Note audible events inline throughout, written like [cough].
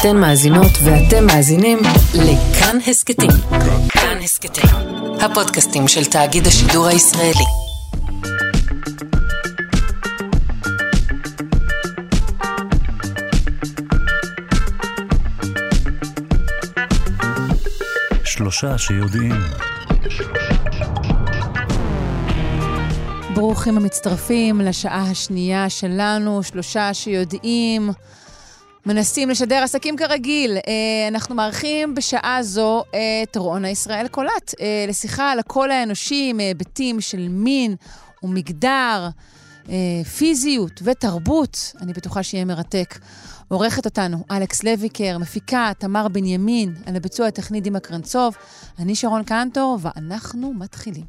אתן מאזינות ואתם מאזינים לכאן הסכתים. כאן הסכתים, הפודקאסטים של תאגיד השידור הישראלי. שלושה שיודעים. ברוכים המצטרפים לשעה השנייה שלנו, שלושה שיודעים, מנסים לשדר עסקים כרגיל. אה, אנחנו מארחים בשעה זו את רונה ישראל קולט אה, לשיחה על הקול האנושי מהיבטים של מין ומגדר, אה, פיזיות ותרבות. אני בטוחה שיהיה מרתק. עורכת אותנו אלכס לויקר, מפיקה תמר בנימין, על הביצוע הטכני דימה קרנצוב. אני שרון קנטור, ואנחנו מתחילים.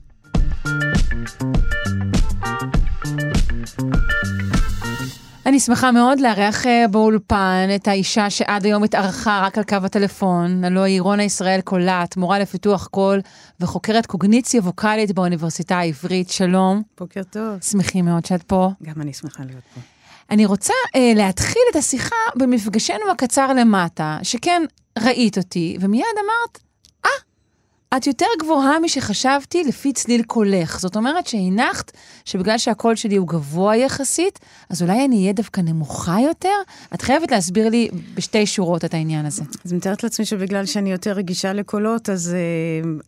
אני שמחה מאוד לארח אה, באולפן את האישה שעד היום התארחה רק על קו הטלפון, הלוא היא רונה ישראל קולט, מורה לפיתוח קול וחוקרת קוגניציה ווקאלית באוניברסיטה העברית. שלום. בוקר טוב. שמחים מאוד שאת פה. גם אני שמחה להיות פה. אני רוצה אה, להתחיל את השיחה במפגשנו הקצר למטה, שכן ראית אותי, ומיד אמרת, אה, את יותר גבוהה משחשבתי לפי צליל קולך. זאת אומרת שהנחת שבגלל שהקול שלי הוא גבוה יחסית, אז אולי אני אהיה דווקא נמוכה יותר? את חייבת להסביר לי בשתי שורות את העניין הזה. אז מתארת לעצמי שבגלל שאני יותר רגישה לקולות, אז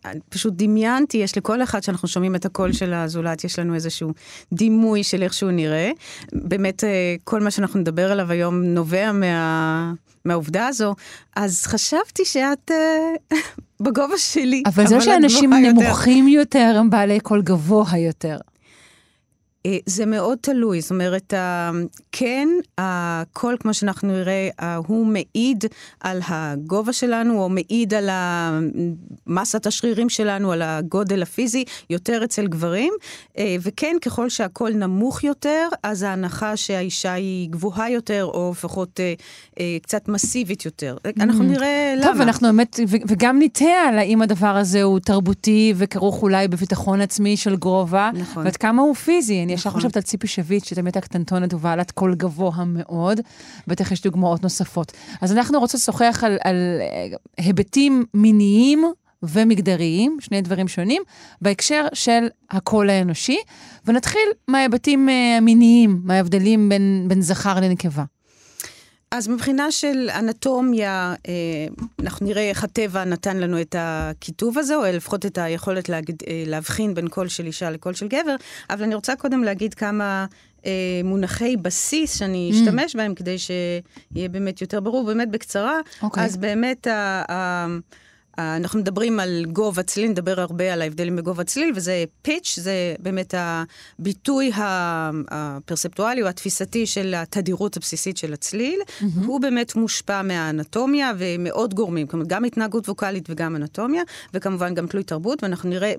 אה, פשוט דמיינתי, יש לכל אחד שאנחנו שומעים את הקול של הזולת, יש לנו איזשהו דימוי של איך שהוא נראה. באמת, uh, כל מה שאנחנו נדבר עליו היום נובע מה... מהעובדה הזו, אז חשבתי שאת אה, [laughs] בגובה שלי. אבל זה שאנשים נמוכים יותר. יותר הם בעלי קול גבוה יותר. אה, זה מאוד תלוי, זאת אומרת, כן, הקול, כמו שאנחנו נראה, הוא מעיד על הגובה שלנו, או מעיד על מסת השרירים שלנו, על הגודל הפיזי, יותר אצל גברים, אה, וכן, ככל שהקול נמוך יותר, אז ההנחה שהאישה היא גבוהה יותר, או לפחות אה, קצת מסיבית יותר. אנחנו אממ. נראה למה. טוב, אנחנו באמת, וגם נתהה על האם הדבר הזה הוא תרבותי וכרוך אולי בביטחון עצמי של גובה, נכון. ועד כמה הוא פיזי. אני ישר נכון. חושבת על ציפי שביט, שתמיד הייתה קטנטונת ובעלת קול גבוה מאוד, בטח יש דוגמאות נוספות. אז אנחנו רוצות לשוחח על, על אה, היבטים מיניים ומגדריים, שני דברים שונים, בהקשר של הקול האנושי, ונתחיל מההיבטים אה, המיניים, מההבדלים בין, בין זכר לנקבה. אז מבחינה של אנטומיה, אה, אנחנו נראה איך הטבע נתן לנו את הכיתוב הזה, או לפחות את היכולת להגיד, אה, להבחין בין קול של אישה לקול של גבר, אבל אני רוצה קודם להגיד כמה אה, מונחי בסיס שאני mm. אשתמש בהם, כדי שיהיה באמת יותר ברור, באמת בקצרה. Okay. אוקיי. אז באמת ה... אנחנו מדברים על גובה צליל, נדבר הרבה על ההבדלים בגובה צליל, וזה פיץ', זה באמת הביטוי הפרספטואלי או התפיסתי של התדירות הבסיסית של הצליל. Mm-hmm. הוא באמת מושפע מהאנטומיה ומעוד גורמים, כלומר גם התנהגות ווקאלית וגם אנטומיה, וכמובן גם תלוי תרבות, ואנחנו נראה,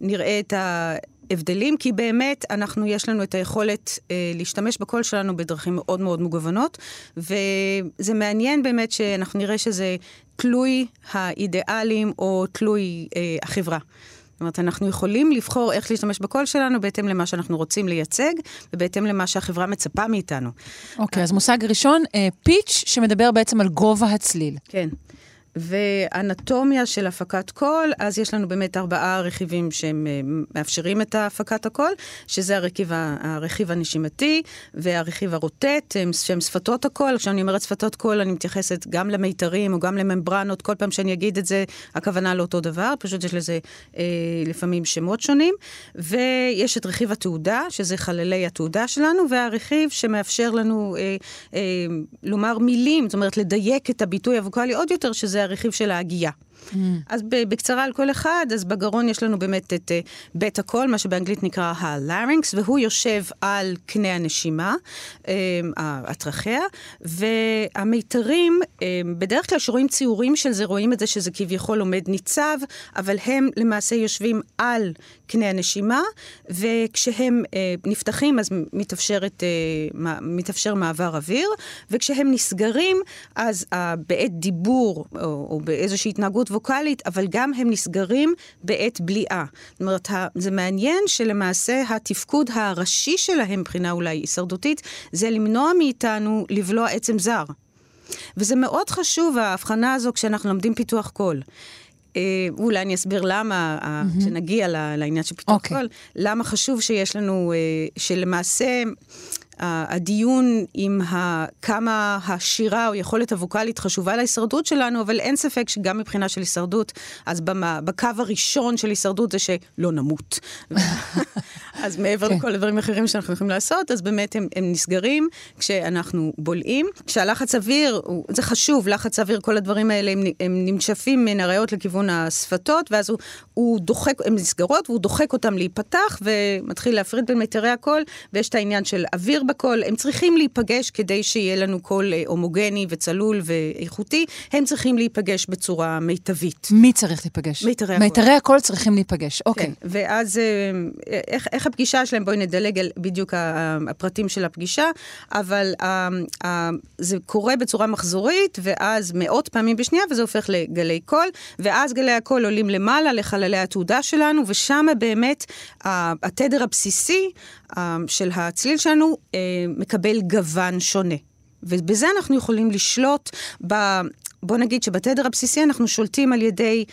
נראה את ה... הבדלים, כי באמת אנחנו, יש לנו את היכולת אה, להשתמש בקול שלנו בדרכים מאוד מאוד מגוונות, וזה מעניין באמת שאנחנו נראה שזה תלוי האידיאלים או תלוי אה, החברה. זאת אומרת, אנחנו יכולים לבחור איך להשתמש בקול שלנו בהתאם למה שאנחנו רוצים לייצג, ובהתאם למה שהחברה מצפה מאיתנו. אוקיי, okay, אז מושג ראשון, פיץ', אה, שמדבר בעצם על גובה הצליל. כן. ואנטומיה של הפקת קול, אז יש לנו באמת ארבעה רכיבים שהם אה, את הפקת הקול, שזה הרכיב, הרכיב הנשימתי והרכיב הרוטט, שהם שפתות הקול. כשאני אומרת שפתות קול, אני מתייחסת גם למיתרים או גם לממברנות, כל פעם שאני אגיד את זה, הכוונה לאותו דבר, פשוט יש לזה אה, לפעמים שמות שונים. ויש את רכיב התהודה, שזה חללי התהודה שלנו, והרכיב שמאפשר לנו אה, אה, לומר מילים, זאת אומרת, לדייק את הביטוי הווקאלי עוד יותר, שזה זה הרכיב של ההגייה. Mm. אז בקצרה על כל אחד, אז בגרון יש לנו באמת את uh, בית הקול, מה שבאנגלית נקרא הלארינקס, והוא יושב על קנה הנשימה, um, הטרכיה, והמיתרים, um, בדרך כלל כשרואים ציורים של זה, רואים את זה שזה כביכול עומד ניצב, אבל הם למעשה יושבים על קנה הנשימה, וכשהם נפתחים אז מתאפשרת, מתאפשר מעבר אוויר, וכשהם נסגרים, אז בעת דיבור או, או באיזושהי התנהגות ווקאלית, אבל גם הם נסגרים בעת בליעה. זאת אומרת, זה מעניין שלמעשה התפקוד הראשי שלהם, מבחינה אולי הישרדותית, זה למנוע מאיתנו לבלוע עצם זר. וזה מאוד חשוב, ההבחנה הזו, כשאנחנו לומדים פיתוח קול. אה, אולי אני אסביר למה, mm-hmm. כשנגיע לעניין של פיתוח okay. אוקיי. קול, למה חשוב שיש לנו, אה, שלמעשה... הדיון עם ה, כמה השירה או יכולת הווקאלית חשובה להישרדות שלנו, אבל אין ספק שגם מבחינה של הישרדות, אז במה, בקו הראשון של הישרדות זה שלא נמות. [laughs] אז מעבר כן. לכל הדברים האחרים שאנחנו יכולים לעשות, אז באמת הם, הם נסגרים כשאנחנו בולעים. כשהלחץ אוויר, זה חשוב, לחץ אוויר, כל הדברים האלה, הם, הם נמשפים מן הריאות לכיוון השפתות, ואז הוא, הוא דוחק, הן נסגרות, והוא דוחק אותם להיפתח, ומתחיל להפריד בין מיתרי הקול, ויש את העניין של אוויר בקול, הם צריכים להיפגש כדי שיהיה לנו קול אה, הומוגני וצלול ואיכותי, הם צריכים להיפגש בצורה מיטבית. מי צריך להיפגש? מיתרי הקול. מיתרי הקול צריכים להיפגש, אוקיי. כן, ואז אה, איך, איך הפגישה שלהם, בואי נדלג על בדיוק הפרטים של הפגישה, אבל זה קורה בצורה מחזורית, ואז מאות פעמים בשנייה, וזה הופך לגלי קול, ואז גלי הקול עולים למעלה לחללי התעודה שלנו, ושם באמת התדר הבסיסי של הצליל שלנו מקבל גוון שונה. ובזה אנחנו יכולים לשלוט ב... בוא נגיד שבתדר הבסיסי אנחנו שולטים על ידי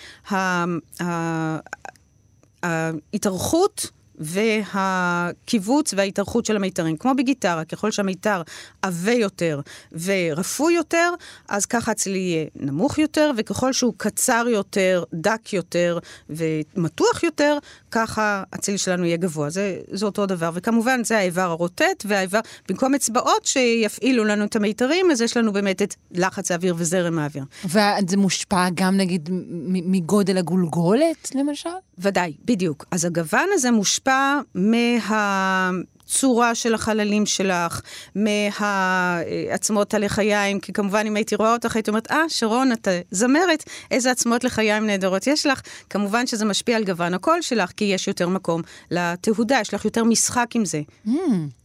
ההתארכות והקיבוץ וההתארכות של המיתרים. כמו בגיטרה, ככל שהמיתר עבה יותר ורפוי יותר, אז ככה הצליל יהיה נמוך יותר, וככל שהוא קצר יותר, דק יותר ומתוח יותר, ככה הצליל שלנו יהיה גבוה. זה, זה אותו דבר. וכמובן, זה האיבר הרוטט, והאיבר, במקום אצבעות שיפעילו לנו את המיתרים, אז יש לנו באמת את לחץ האוויר וזרם האוויר. וזה מושפע גם, נגיד, מגודל הגולגולת, למשל? ודאי, בדיוק. אז הגוון הזה מושפע מה... הצורה של החללים שלך, מהעצמות הלחיים, כי כמובן אם הייתי רואה אותך הייתי אומרת, אה, שרון, את זמרת, איזה עצמות לחיים נהדרות יש לך. כמובן שזה משפיע על גוון הקול שלך, כי יש יותר מקום לתהודה, יש לך יותר משחק עם זה. Mm,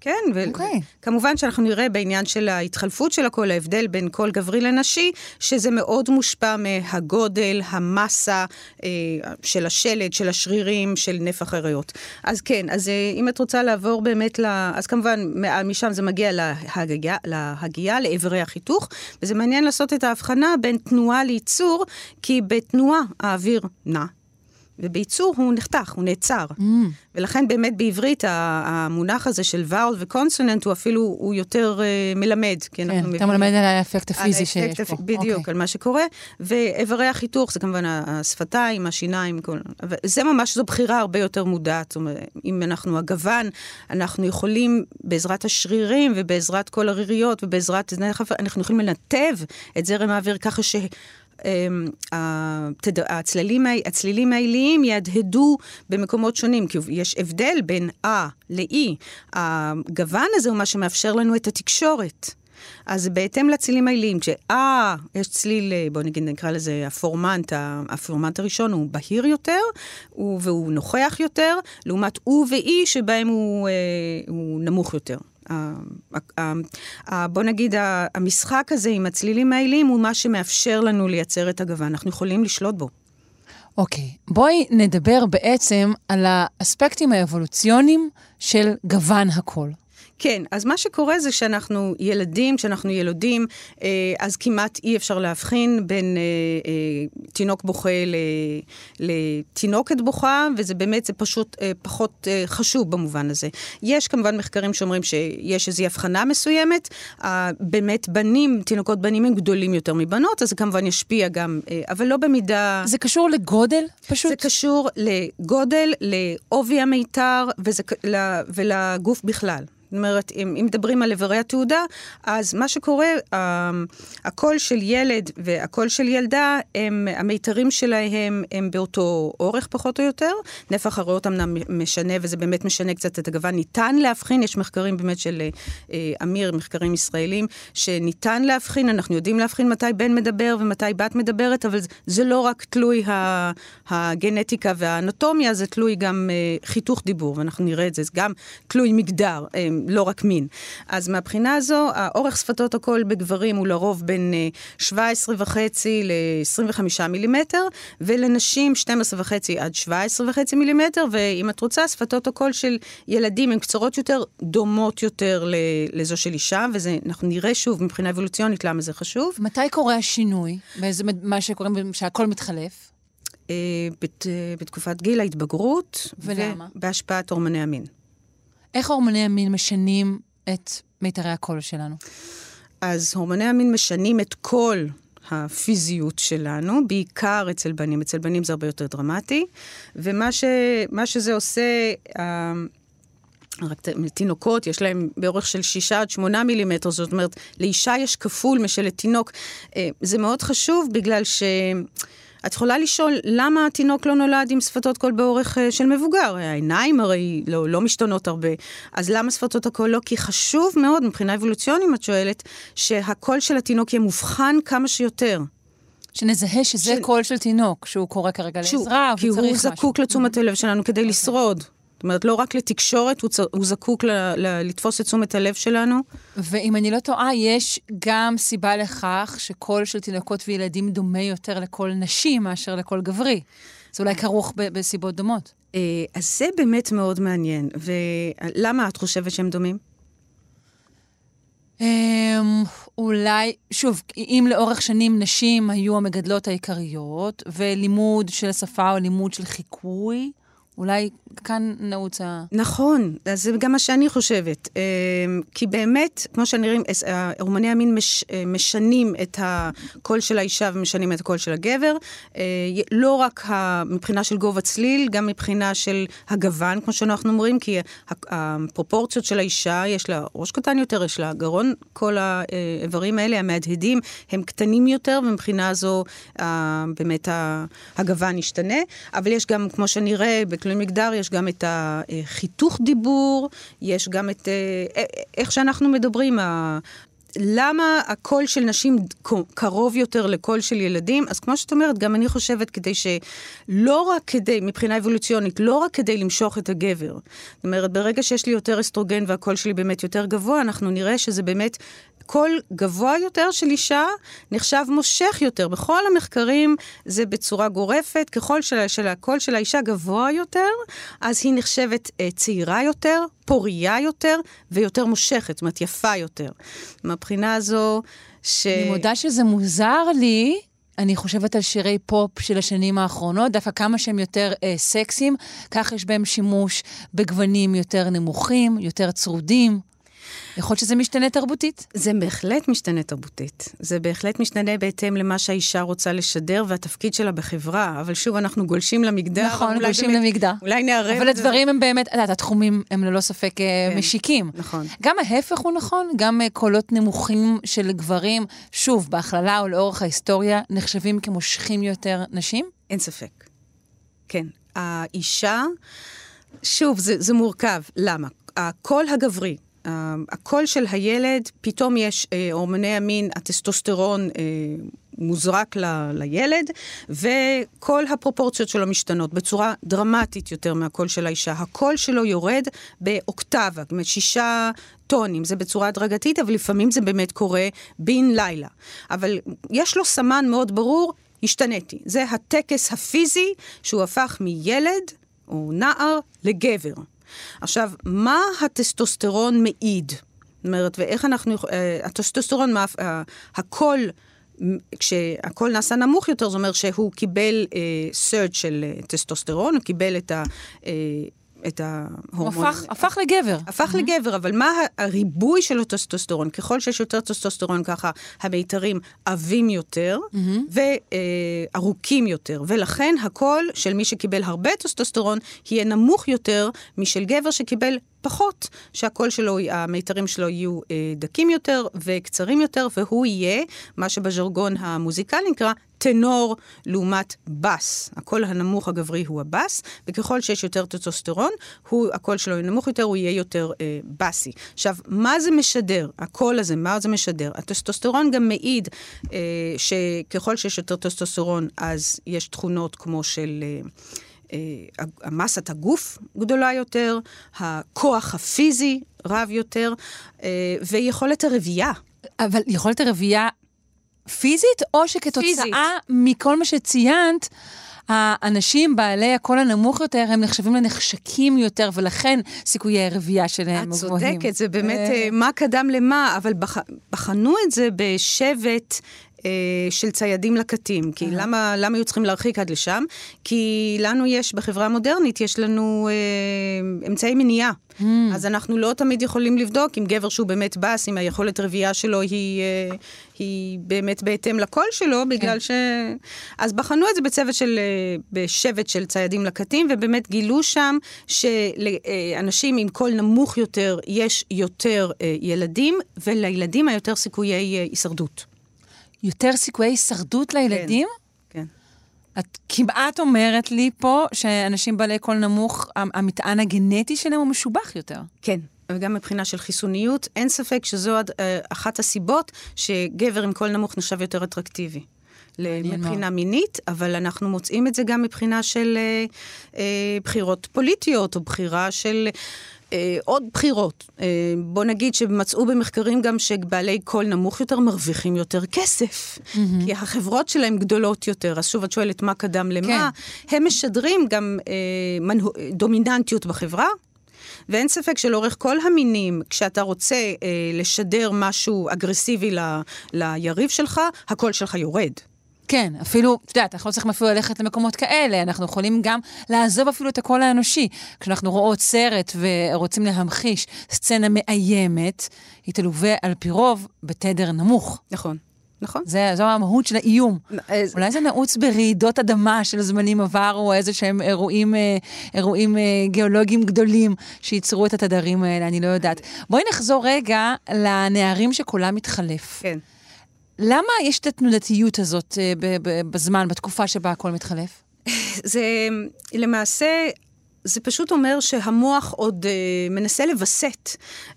כן, וכמובן okay. שאנחנו נראה בעניין של ההתחלפות של הקול, ההבדל בין קול גברי לנשי, שזה מאוד מושפע מהגודל, המסה אה, של השלד, של השרירים, של נפח הריאות. אז כן, אז אה, אם את רוצה לעבור באמת באמת, לה, אז כמובן משם זה מגיע להגייה, להגייה, לאיברי החיתוך, וזה מעניין לעשות את ההבחנה בין תנועה לייצור, כי בתנועה האוויר נע. ובייצור הוא נחתך, הוא נעצר. Mm. ולכן באמת בעברית המונח הזה של ואול וקונסוננט הוא אפילו, הוא יותר uh, מלמד. כן, אתה מלמד על האפקט הפיזי שיש פה. בדיוק, okay. אוקיי. על מה שקורה. ואיברי החיתוך זה כמובן השפתיים, השיניים, כל... זה ממש, זו בחירה הרבה יותר מודעת. זאת אומרת, אם אנחנו הגוון, אנחנו יכולים בעזרת השרירים ובעזרת כל הריריות ובעזרת... אנחנו יכולים לנתב את זרם האוויר ככה ש... אמ, הצלילים, הצלילים העיליים יהדהדו במקומות שונים, כי יש הבדל בין אה לאי. הגוון הזה הוא מה שמאפשר לנו את התקשורת. אז בהתאם לצלילים העיליים, כשאה, יש צליל, בואו נגיד, נקרא לזה הפורמנט, הפורמנט הראשון הוא בהיר יותר, הוא, והוא נוכח יותר, לעומת הוא ואי שבהם הוא, אה, הוא נמוך יותר. בוא נגיד, המשחק הזה עם הצלילים העיליים הוא מה שמאפשר לנו לייצר את הגוון. אנחנו יכולים לשלוט בו. אוקיי, okay. בואי נדבר בעצם על האספקטים האבולוציוניים של גוון הקול. כן, אז מה שקורה זה שאנחנו ילדים, כשאנחנו ילודים, אה, אז כמעט אי אפשר להבחין בין אה, אה, תינוק בוכה לתינוקת בוכה, וזה באמת, זה פשוט פחות חשוב במובן הזה. יש כמובן מחקרים שאומרים שיש איזו הבחנה מסוימת, באמת בנים, תינוקות בנים הם גדולים יותר מבנות, אז זה כמובן ישפיע גם, אבל לא במידה... זה קשור לגודל פשוט? זה קשור לגודל, לעובי המיתר וזה, ולגוף בכלל. זאת אומרת, אם, אם מדברים על איברי התעודה, אז מה שקורה, הקול של ילד והקול של ילדה, הם, המיתרים שלהם הם באותו אורך פחות או יותר. נפח הריאות אמנם משנה, וזה באמת משנה קצת את הגוון. ניתן להבחין, יש מחקרים באמת של uh, אמיר, מחקרים ישראלים, שניתן להבחין, אנחנו יודעים להבחין מתי בן מדבר ומתי בת מדברת, אבל זה לא רק תלוי הגנטיקה והאנטומיה, זה תלוי גם uh, חיתוך דיבור, ואנחנו נראה את זה, זה גם תלוי מגדר. אממ, לא רק מין. אז מהבחינה הזו, האורך שפתות הקול בגברים הוא לרוב בין 17 וחצי ל-25 מילימטר, ולנשים 12 וחצי עד 17 וחצי מילימטר, ואם את רוצה, שפתות הקול של ילדים הן קצרות יותר, דומות יותר לזו של אישה, ואנחנו נראה שוב מבחינה אבולוציונית למה זה חשוב. מתי קורה השינוי? באיזה, מה שקוראים, שהקול מתחלף? אה, בת, אה, בתקופת גיל ההתבגרות. ולמה? ובהשפעת הורמוני המין. איך הורמוני המין משנים את מיתרי הקול שלנו? אז הורמוני המין משנים את כל הפיזיות שלנו, בעיקר אצל בנים. אצל בנים זה הרבה יותר דרמטי, ומה ש, שזה עושה... אה, רק תינוקות, יש להם באורך של 6 עד 8 מילימטר, זאת אומרת, לאישה יש כפול משל לתינוק. זה מאוד חשוב בגלל ש... את יכולה לשאול למה התינוק לא נולד עם שפתות קול באורך אה, של מבוגר? העיניים הרי לא, לא משתנות הרבה. אז למה שפתות הקול לא? כי חשוב מאוד, מבחינה אבולוציונית, את שואלת, שהקול של התינוק יהיה מובחן כמה שיותר. שנזהה שזה ש... קול של תינוק, שהוא קורא כרגע לעזרה, כי הוא זקוק לתשומת הלב שלנו כדי אוקיי. לשרוד. זאת אומרת, לא רק לתקשורת, הוא, צ... הוא זקוק ל... ל... לתפוס את תשומת הלב שלנו. ואם אני לא טועה, יש גם סיבה לכך שקול של תינוקות וילדים דומה יותר לקול נשים מאשר לקול גברי. זה אולי כרוך ב... בסיבות דומות. אה, אז זה באמת מאוד מעניין. ולמה את חושבת שהם דומים? Um, אולי, שוב, אם לאורך שנים נשים היו המגדלות העיקריות, ולימוד של השפה או לימוד של חיקוי, אולי כאן נעוץ ה... נכון, זה גם מה שאני חושבת. אמ, כי באמת, כמו שנראים, הורמוני המין מש, אה, משנים את הקול של האישה ומשנים את הקול של הגבר. אה, לא רק מבחינה של גובה צליל, גם מבחינה של הגוון, כמו שאנחנו אומרים, כי הפרופורציות של האישה, יש לה ראש קטן יותר, יש לה גרון, כל האיברים האלה, המהדהדים, הם קטנים יותר, ומבחינה זו באמת הגוון ישתנה. אבל יש גם, כמו שנראה, בתלוי מגדר, יש גם את החיתוך דיבור, יש גם את אה, איך שאנחנו מדברים, למה הקול של נשים קרוב יותר לקול של ילדים? אז כמו שאת אומרת, גם אני חושבת כדי שלא רק כדי, מבחינה אבולוציונית, לא רק כדי למשוך את הגבר. זאת אומרת, ברגע שיש לי יותר אסטרוגן והקול שלי באמת יותר גבוה, אנחנו נראה שזה באמת קול גבוה יותר של אישה נחשב מושך יותר. בכל המחקרים זה בצורה גורפת, ככל של, של הקול של האישה גבוה יותר, אז היא נחשבת אה, צעירה יותר, פורייה יותר ויותר מושכת, זאת אומרת יפה יותר. מהבחינה הזו ש... אני מודה שזה מוזר לי. אני חושבת על שירי פופ של השנים האחרונות, דווקא כמה שהם יותר אה, סקסיים, כך יש בהם שימוש בגוונים יותר נמוכים, יותר צרודים. יכול להיות שזה משתנה תרבותית. זה בהחלט משתנה תרבותית. זה בהחלט משתנה בהתאם למה שהאישה רוצה לשדר והתפקיד שלה בחברה. אבל שוב, אנחנו גולשים למגדר. נכון, גולשים באמת, למגדר. אולי נערב אבל הדברים הם באמת, את יודעת, התחומים הם ללא ספק אה, כן, משיקים. נכון. גם ההפך הוא נכון, גם אה, קולות נמוכים של גברים, שוב, בהכללה או לאורך ההיסטוריה, נחשבים כמושכים יותר נשים? אין ספק. כן. האישה, שוב, זה, זה מורכב. למה? הקול הגברי, הקול של הילד, פתאום יש אה, הורמוני המין, הטסטוסטרון אה, מוזרק ל, לילד, וכל הפרופורציות שלו משתנות בצורה דרמטית יותר מהקול של האישה. הקול שלו יורד באוקטבה, זאת אומרת שישה טונים, זה בצורה הדרגתית, אבל לפעמים זה באמת קורה בן לילה. אבל יש לו סמן מאוד ברור, השתניתי. זה הטקס הפיזי שהוא הפך מילד או נער לגבר. עכשיו, מה הטסטוסטרון מעיד? זאת אומרת, ואיך אנחנו, אה, הטסטוסטרון, אה, הכל, כשהקול נעשה נמוך יותר, זאת אומרת שהוא קיבל אה, סרט של אה, טסטוסטרון, הוא קיבל את ה... אה, את ההורמון. הוא הפך, הפך לגבר. הפך mm-hmm. לגבר, אבל מה הריבוי של הטסטוסטרון? ככל שיש יותר טסטוסטרון, ככה המיתרים עבים יותר mm-hmm. וארוכים יותר, ולכן הקול של מי שקיבל הרבה טסטוסטרון יהיה נמוך יותר משל גבר שקיבל פחות, שהקול שלו, המיתרים שלו יהיו אה, דקים יותר וקצרים יותר, והוא יהיה, מה שבז'רגון המוזיקלי נקרא, טנור לעומת בס. הקול הנמוך הגברי הוא הבס, וככל שיש יותר טסטוסטרון, הוא, הקול שלו יהיה נמוך יותר, הוא יהיה יותר אה, בסי. עכשיו, מה זה משדר? הקול הזה, מה זה משדר? הטסטוסטרון גם מעיד אה, שככל שיש יותר טסטוסטרון, אז יש תכונות כמו של... אה, המסת הגוף גדולה יותר, הכוח הפיזי רב יותר, אה, ויכולת הרבייה. אבל יכולת הרבייה פיזית, או שכתוצאה פיזית. מכל מה שציינת, האנשים בעלי הקול הנמוך יותר, הם נחשבים לנחשקים יותר, ולכן סיכויי הרבייה שלהם את גבוהים. צודקת, זה באמת אה, אה, מה קדם למה, אבל בח, בחנו את זה בשבט אה, של ציידים לקטים. כי למה, למה היו צריכים להרחיק עד לשם? כי לנו יש, בחברה המודרנית, יש לנו אה, אמצעי מניעה. Mm. אז אנחנו לא תמיד יכולים לבדוק אם גבר שהוא באמת בס, אם היכולת רבייה שלו היא, אה, היא באמת בהתאם לקול שלו, בגלל ש... אז בחנו את זה בצוות של, אה, בשבט של ציידים לקטים, ובאמת גילו שם שלאנשים עם קול נמוך יותר יש יותר אה, ילדים, ולילדים היותר סיכויי אה, הישרדות. יותר סיכויי הישרדות לילדים? כן. את כמעט אומרת לי פה שאנשים בעלי קול נמוך, המטען הגנטי שלהם הוא משובח יותר. כן. וגם מבחינה של חיסוניות, אין ספק שזו אה, אחת הסיבות שגבר עם קול נמוך נחשב יותר אטרקטיבי. מבחינה. מינית, אבל אנחנו מוצאים את זה גם מבחינה של אה, אה, בחירות פוליטיות, או בחירה של... אה, עוד בחירות. אה, בוא נגיד שמצאו במחקרים גם שבעלי קול נמוך יותר מרוויחים יותר כסף, כי החברות שלהם גדולות יותר. אז שוב, את שואלת מה קדם למה. הם משדרים גם אה, מנהו, דומיננטיות בחברה. ואין ספק שלאורך כל המינים, כשאתה רוצה אה, לשדר משהו אגרסיבי ל, ליריב שלך, הקול שלך יורד. כן, אפילו, את יודעת, אנחנו לא צריכים אפילו ללכת למקומות כאלה, אנחנו יכולים גם לעזוב אפילו את הקול האנושי. כשאנחנו רואות סרט ורוצים להמחיש סצנה מאיימת, היא תלווה על פי רוב בתדר נמוך. נכון. נכון. זה, זו המהות של האיום. אז- אולי זה נעוץ ברעידות אדמה של זמנים עברו, או איזה שהם אירועים, אה, אירועים אה, גיאולוגיים גדולים שייצרו את התדרים האלה, אני לא יודעת. בואי נחזור רגע לנערים שקולם מתחלף. כן. למה יש את התנודתיות הזאת אה, בזמן, בתקופה שבה הכל מתחלף? זה למעשה... זה פשוט אומר שהמוח עוד אה, מנסה לווסת.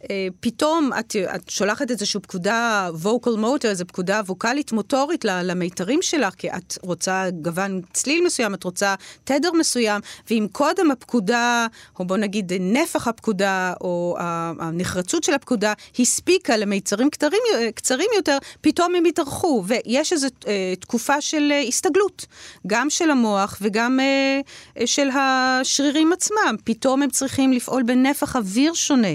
אה, פתאום את, את שולחת איזושהי פקודה vocal motor, איזו פקודה ווקאלית מוטורית למיתרים שלך, כי את רוצה גוון צליל מסוים, את רוצה תדר מסוים, ואם קודם הפקודה, או בוא נגיד נפח הפקודה, או הנחרצות של הפקודה, הספיקה למיצרים קצרים, קצרים יותר, פתאום הם התארחו, ויש איזו אה, תקופה של אה, הסתגלות, גם של המוח וגם אה, אה, של השרירים עצמם. פתאום הם צריכים לפעול בנפח אוויר שונה.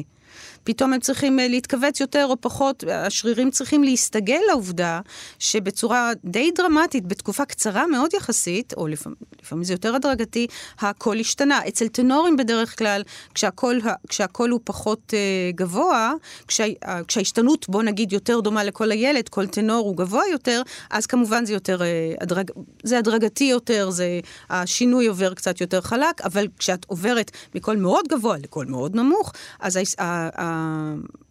פתאום הם צריכים אה, להתכווץ יותר או פחות, השרירים צריכים להסתגל לעובדה שבצורה די דרמטית, בתקופה קצרה מאוד יחסית, או לפעמים, לפעמים זה יותר הדרגתי, הקול השתנה. אצל טנורים בדרך כלל, כשהקול, כשהקול הוא פחות אה, גבוה, כשה, אה, כשההשתנות, בוא נגיד, יותר דומה לכל הילד, כל טנור הוא גבוה יותר, אז כמובן זה יותר, אה, הדרג, זה הדרגתי יותר, זה, השינוי עובר קצת יותר חלק, אבל כשאת עוברת מקול מאוד גבוה לקול מאוד נמוך, אז ה, ה,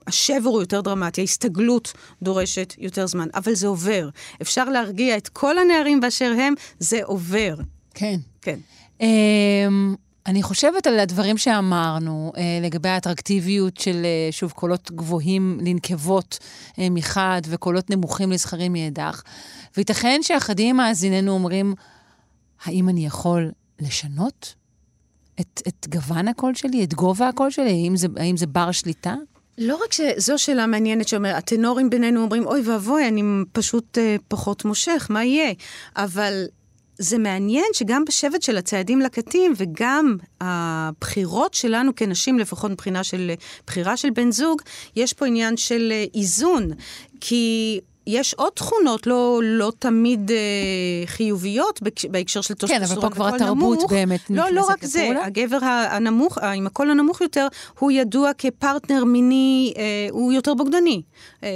השבר הוא יותר דרמטי, ההסתגלות דורשת יותר זמן, אבל זה עובר. אפשר להרגיע את כל הנערים באשר הם, זה עובר. כן. כן. אמ, אני חושבת על הדברים שאמרנו אה, לגבי האטרקטיביות של, אה, שוב, קולות גבוהים לנקבות אה, מחד וקולות נמוכים לזכרים מאידך. וייתכן שאחדים מאזיננו אומרים, האם אני יכול לשנות את, את גוון הקול שלי, את גובה הקול שלי? האם זה, האם זה בר שליטה? לא רק שזו שאלה מעניינת שאומר, הטנורים בינינו אומרים, אוי ואבוי, אני פשוט אה, פחות מושך, מה יהיה? אבל זה מעניין שגם בשבט של הציידים לקטים, וגם הבחירות שלנו כנשים, לפחות מבחינה של בחירה של בן זוג, יש פה עניין של אה, איזון. כי... יש עוד תכונות לא, לא תמיד אה, חיוביות בהקש- בהקשר של טסטוסטרון. כן, אבל פה כבר התרבות נמוך. באמת לא, לא נכנסת רק זה, לפעולה. הגבר הנמוך, עם הקול הנמוך יותר, הוא ידוע כפרטנר מיני, אה, הוא יותר בוגדני. אה,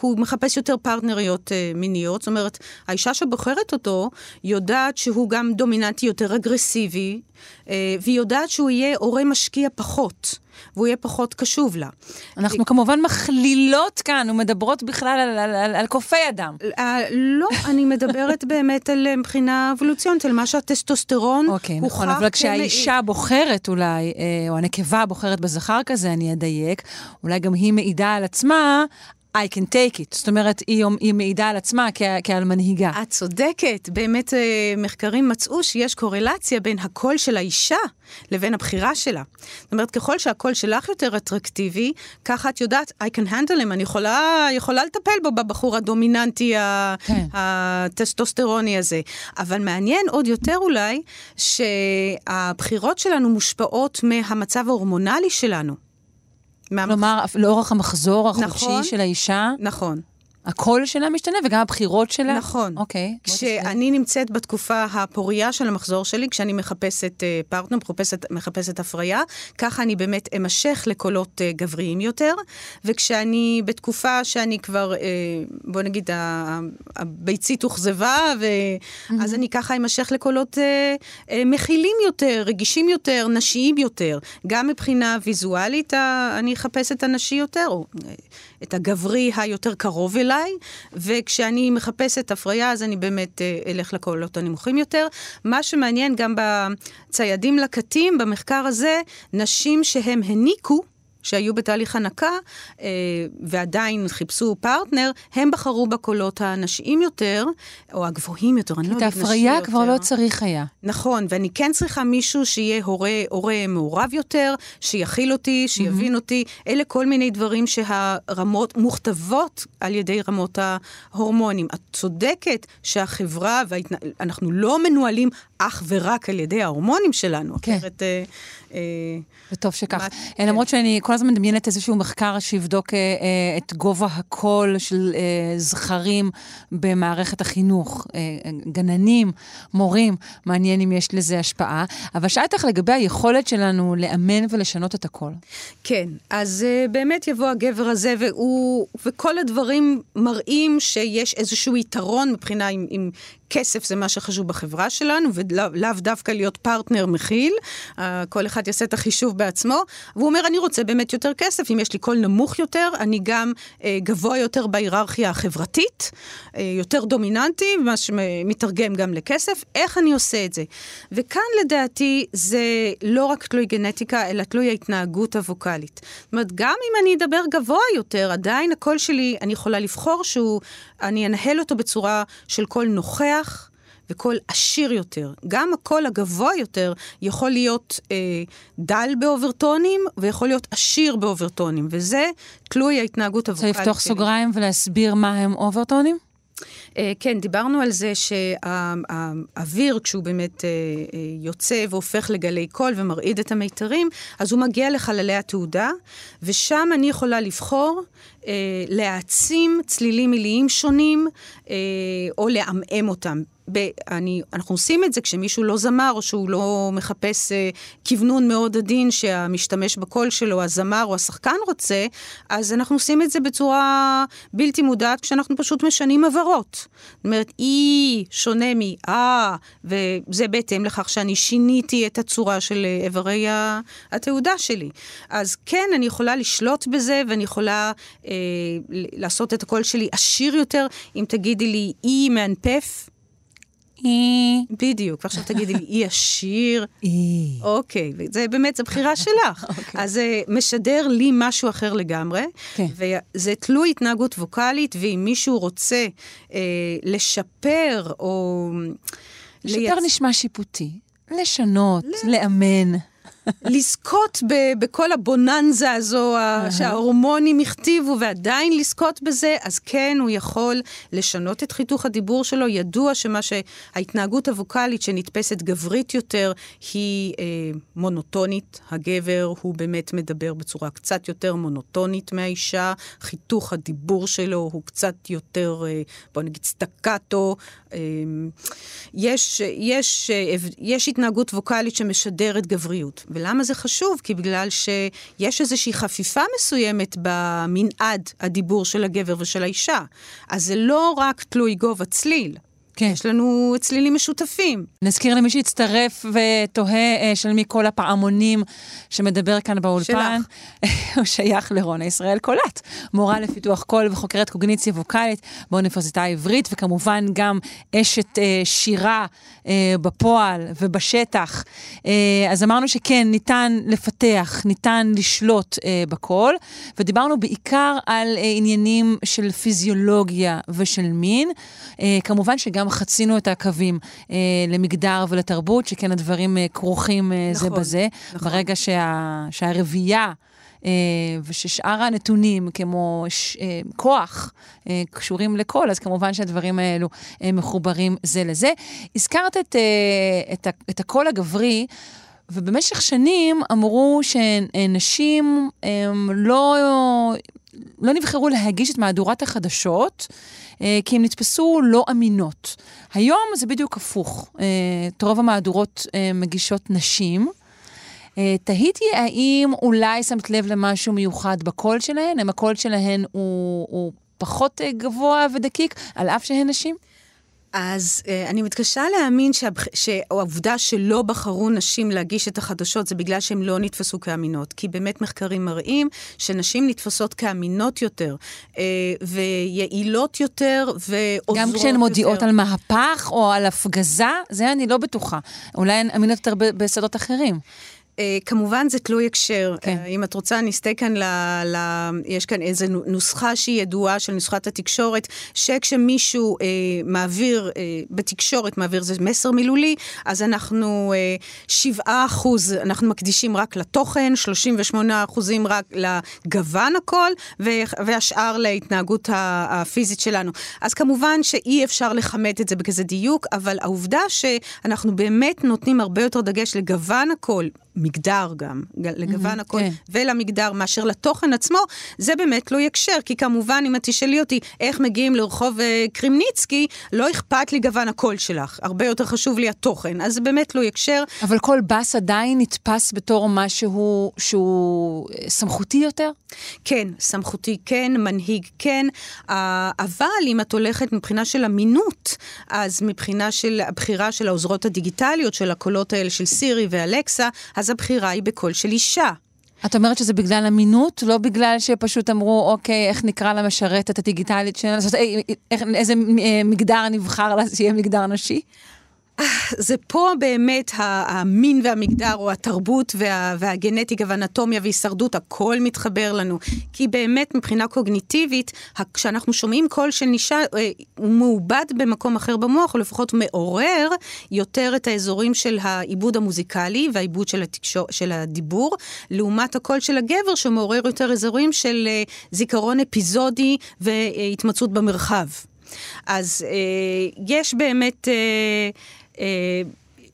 הוא מחפש יותר פרטנריות אה, מיניות, זאת אומרת, האישה שבוחרת אותו יודעת שהוא גם דומיננטי יותר אגרסיבי, אה, והיא יודעת שהוא יהיה הורה משקיע פחות, והוא יהיה פחות קשוב לה. אנחנו כמובן מכלילות כאן ומדברות בכלל על, על, על, על קופי אדם. לא, אני מדברת באמת על מבחינה אבולוציונית, על מה שהטסטוסטרון אוקיי, הוכח נכון, אבל. כשהאישה בוחרת אולי, או הנקבה בוחרת בזכר כזה, אני אדייק, אולי גם היא מעידה על עצמה, I can take it. זאת אומרת, היא, היא מעידה על עצמה כ, כעל מנהיגה. את צודקת. באמת אה, מחקרים מצאו שיש קורלציה בין הקול של האישה לבין הבחירה שלה. זאת אומרת, ככל שהקול שלך יותר אטרקטיבי, ככה את יודעת, I can handle him, אני יכולה, יכולה לטפל בו, בבחור הדומיננטי, כן. הטסטוסטרוני הזה. אבל מעניין עוד יותר אולי, שהבחירות שלנו מושפעות מהמצב ההורמונלי שלנו. כלומר, לאורך המחזור החודשי נכון, של האישה? נכון. הקול שלה משתנה וגם הבחירות שלה? נכון. אוקיי. כשאני נמצאת בתקופה הפוריה של המחזור שלי, כשאני מחפשת uh, פרטנר, מחפשת, מחפשת הפריה, ככה אני באמת אמשך לקולות uh, גבריים יותר, וכשאני בתקופה שאני כבר, uh, בוא נגיד, הביצית הוכזבה, ו... mm-hmm. אז אני ככה אמשך לקולות uh, uh, מכילים יותר, רגישים יותר, נשיים יותר. גם מבחינה ויזואלית, uh, אני אחפש את הנשי יותר, או uh, את הגברי היותר קרוב אליי. וכשאני מחפשת הפריה, אז אני באמת אה, אלך לקולות הנמוכים יותר. מה שמעניין גם בציידים לקטים, במחקר הזה, נשים שהם הניקו, שהיו בתהליך הנקה אה, ועדיין חיפשו פרטנר, הם בחרו בקולות הנשיים יותר, או הגבוהים יותר, אני לא יודעת, נשי יותר. את ההפריה כבר לא צריך היה. נכון, ואני כן צריכה מישהו שיהיה הורה, הורה מעורב יותר, שיכיל אותי, שיבין mm-hmm. אותי. אלה כל מיני דברים שהרמות מוכתבות על ידי רמות ההורמונים. את צודקת שהחברה, וההתנ... אנחנו לא מנוהלים אך ורק על ידי ההורמונים שלנו. כן. אחרת... אה, אה, וטוב שכך. מה... למרות כן. שאני כל הזמן מדמיינת איזשהו מחקר שיבדוק אה, אה, את גובה הקול של אה, זכרים במערכת החינוך. אה, גננים, מורים, מעניין אם יש לזה השפעה. אבל שאלת לך לגבי היכולת שלנו לאמן ולשנות את הקול. כן, אז אה, באמת יבוא הגבר הזה, והוא, וכל הדברים מראים שיש איזשהו יתרון מבחינה עם, עם כסף זה מה שחשוב בחברה שלנו, ולאו דווקא להיות פרטנר מכיל. Uh, כל אחד יעשה את החישוב בעצמו. והוא אומר, אני רוצה באמת יותר כסף, אם יש לי קול נמוך יותר, אני גם uh, גבוה יותר בהיררכיה החברתית, uh, יותר דומיננטי, מה שמתרגם גם לכסף. איך אני עושה את זה? וכאן לדעתי זה לא רק תלוי גנטיקה, אלא תלוי ההתנהגות הווקאלית. זאת אומרת, גם אם אני אדבר גבוה יותר, עדיין הקול שלי, אני יכולה לבחור שהוא, אני אנהל אותו בצורה של קול נוכח. נוכח וקול עשיר יותר. גם הקול הגבוה יותר יכול להיות אה, דל באוברטונים ויכול להיות עשיר באוברטונים, וזה תלוי ההתנהגות הווקאלית. צריך לפתוח סוגריים ולהסביר מה הם אוברטונים? Uh, כן, דיברנו על זה שהאוויר, כשהוא באמת uh, uh, יוצא והופך לגלי קול ומרעיד את המיתרים, אז הוא מגיע לחללי התעודה, ושם אני יכולה לבחור להעצים צלילים מיליים שונים, או לעמעם אותם. ב, אני, אנחנו עושים את זה כשמישהו לא זמר, או שהוא לא מחפש אה, כוונון מאוד עדין שהמשתמש בקול שלו, הזמר או השחקן רוצה, אז אנחנו עושים את זה בצורה בלתי מודעת, כשאנחנו פשוט משנים עברות. זאת אומרת, אי שונה מ-אה, וזה בהתאם לכך שאני שיניתי את הצורה של אה, איברי התעודה שלי. אז כן, אני יכולה לשלוט בזה, ואני יכולה אה, לעשות את הקול שלי עשיר יותר. אם תגידי לי אי מאנפף, אי. בדיוק, ועכשיו תגידי לי, אי עשיר. אי. אוקיי, זה באמת, זו בחירה שלך. [laughs] אוקיי. אז זה משדר לי משהו אחר לגמרי. כן. וזה תלוי התנהגות ווקאלית, ואם מישהו רוצה אה, לשפר או... לשפר לייצ... נשמע שיפוטי. לשנות, לאמן. לזכות ב- בכל הבוננזה הזו שההורמונים הכתיבו ועדיין לזכות בזה, אז כן, הוא יכול לשנות את חיתוך הדיבור שלו. ידוע שמה שההתנהגות הווקאלית שנתפסת גברית יותר היא אה, מונוטונית. הגבר הוא באמת מדבר בצורה קצת יותר מונוטונית מהאישה, חיתוך הדיבור שלו הוא קצת יותר, אה, בוא נגיד, סטקטו. אה, יש, יש, אה, יש התנהגות ווקאלית שמשדרת גבריות. ולמה זה חשוב? כי בגלל שיש איזושהי חפיפה מסוימת במנעד הדיבור של הגבר ושל האישה. אז זה לא רק תלוי גובה צליל. כן. יש לנו צלילים משותפים. נזכיר למי שהצטרף ותוהה אה, של מי כל הפעמונים שמדבר כאן באולפן. [laughs] הוא שייך לרונה ישראל קולט, מורה לפיתוח קול וחוקרת קוגניציה ווקאלית באוניברסיטה העברית, וכמובן גם אשת אה, שירה אה, בפועל ובשטח. אה, אז אמרנו שכן, ניתן לפתח, ניתן לשלוט אה, בקול, ודיברנו בעיקר על אה, עניינים של פיזיולוגיה ושל מין. אה, כמובן שגם חצינו את הקווים אה, למגדר ולתרבות, שכן הדברים אה, כרוכים אה, נכון, זה בזה. נכון. ברגע שה, שהרבייה... אה, וששאר הנתונים, כמו ש, אה, כוח, אה, קשורים לקול, אז כמובן שהדברים האלו מחוברים זה לזה. הזכרת את, את, את הקול הגברי, ובמשך שנים אמרו שנשים לא, לא נבחרו להגיש את מהדורת החדשות, כי הן נתפסו לא אמינות. היום זה בדיוק הפוך. אה, את רוב המהדורות אה, מגישות נשים. אה, תהיתי האם אולי שמת לב למשהו מיוחד בקול שלהן? האם הקול שלהן הוא, הוא פחות אה, גבוה ודקיק, על אף שהן נשים? אז אה, אני מתקשה להאמין שהבח... שהעובדה שלא בחרו נשים להגיש את החדשות זה בגלל שהן לא נתפסו כאמינות. כי באמת מחקרים מראים שנשים נתפסות כאמינות יותר, אה, ויעילות יותר, ועוזרות גם כשהן מודיעות יותר. על מהפך או על הפגזה, זה אני לא בטוחה. אולי הן אמינות יותר בשדות אחרים. Uh, כמובן זה תלוי הקשר. כן. Uh, אם את רוצה, נסתה כאן ל... ל... יש כאן איזו נו- נוסחה שהיא ידועה של נוסחת התקשורת, שכשמישהו uh, מעביר, uh, בתקשורת מעביר איזה מסר מילולי, אז אנחנו uh, 7 אחוז, אנחנו מקדישים רק לתוכן, 38 אחוזים רק לגוון הקול, ו... והשאר להתנהגות הפיזית שלנו. אז כמובן שאי אפשר לכמת את זה בכזה דיוק, אבל העובדה שאנחנו באמת נותנים הרבה יותר דגש לגוון הקול, מגדר גם, לגוון הכל, כן. ולמגדר מאשר לתוכן עצמו, זה באמת לא יקשר, כי כמובן, אם את תשאלי אותי איך מגיעים לרחוב אה, קרימניצקי, לא אכפת לי גוון הקול שלך, הרבה יותר חשוב לי התוכן, אז זה באמת לא יקשר. אבל כל בס עדיין נתפס בתור משהו שהוא אה, סמכותי יותר? כן, סמכותי כן, מנהיג כן, אבל אם את הולכת מבחינה של אמינות, אז מבחינה של הבחירה של העוזרות הדיגיטליות, של הקולות האלה של סירי ואלקסה, אז הבחירה היא בקול של אישה. את אומרת שזה בגלל אמינות, לא בגלל שפשוט אמרו, אוקיי, איך נקרא למשרתת הדיגיטלית שלנו, איזה אה, מגדר נבחר לה שיהיה מגדר נשי? זה פה באמת המין והמגדר, או התרבות וה, והגנטיקה והאנטומיה והישרדות, הכל מתחבר לנו. כי באמת מבחינה קוגניטיבית, כשאנחנו שומעים קול של אישה, אה, הוא מעובד במקום אחר במוח, או לפחות מעורר יותר את האזורים של העיבוד המוזיקלי והעיבוד של, התקשור, של הדיבור, לעומת הקול של הגבר, שמעורר יותר אזורים של אה, זיכרון אפיזודי והתמצאות במרחב. אז אה, יש באמת אה,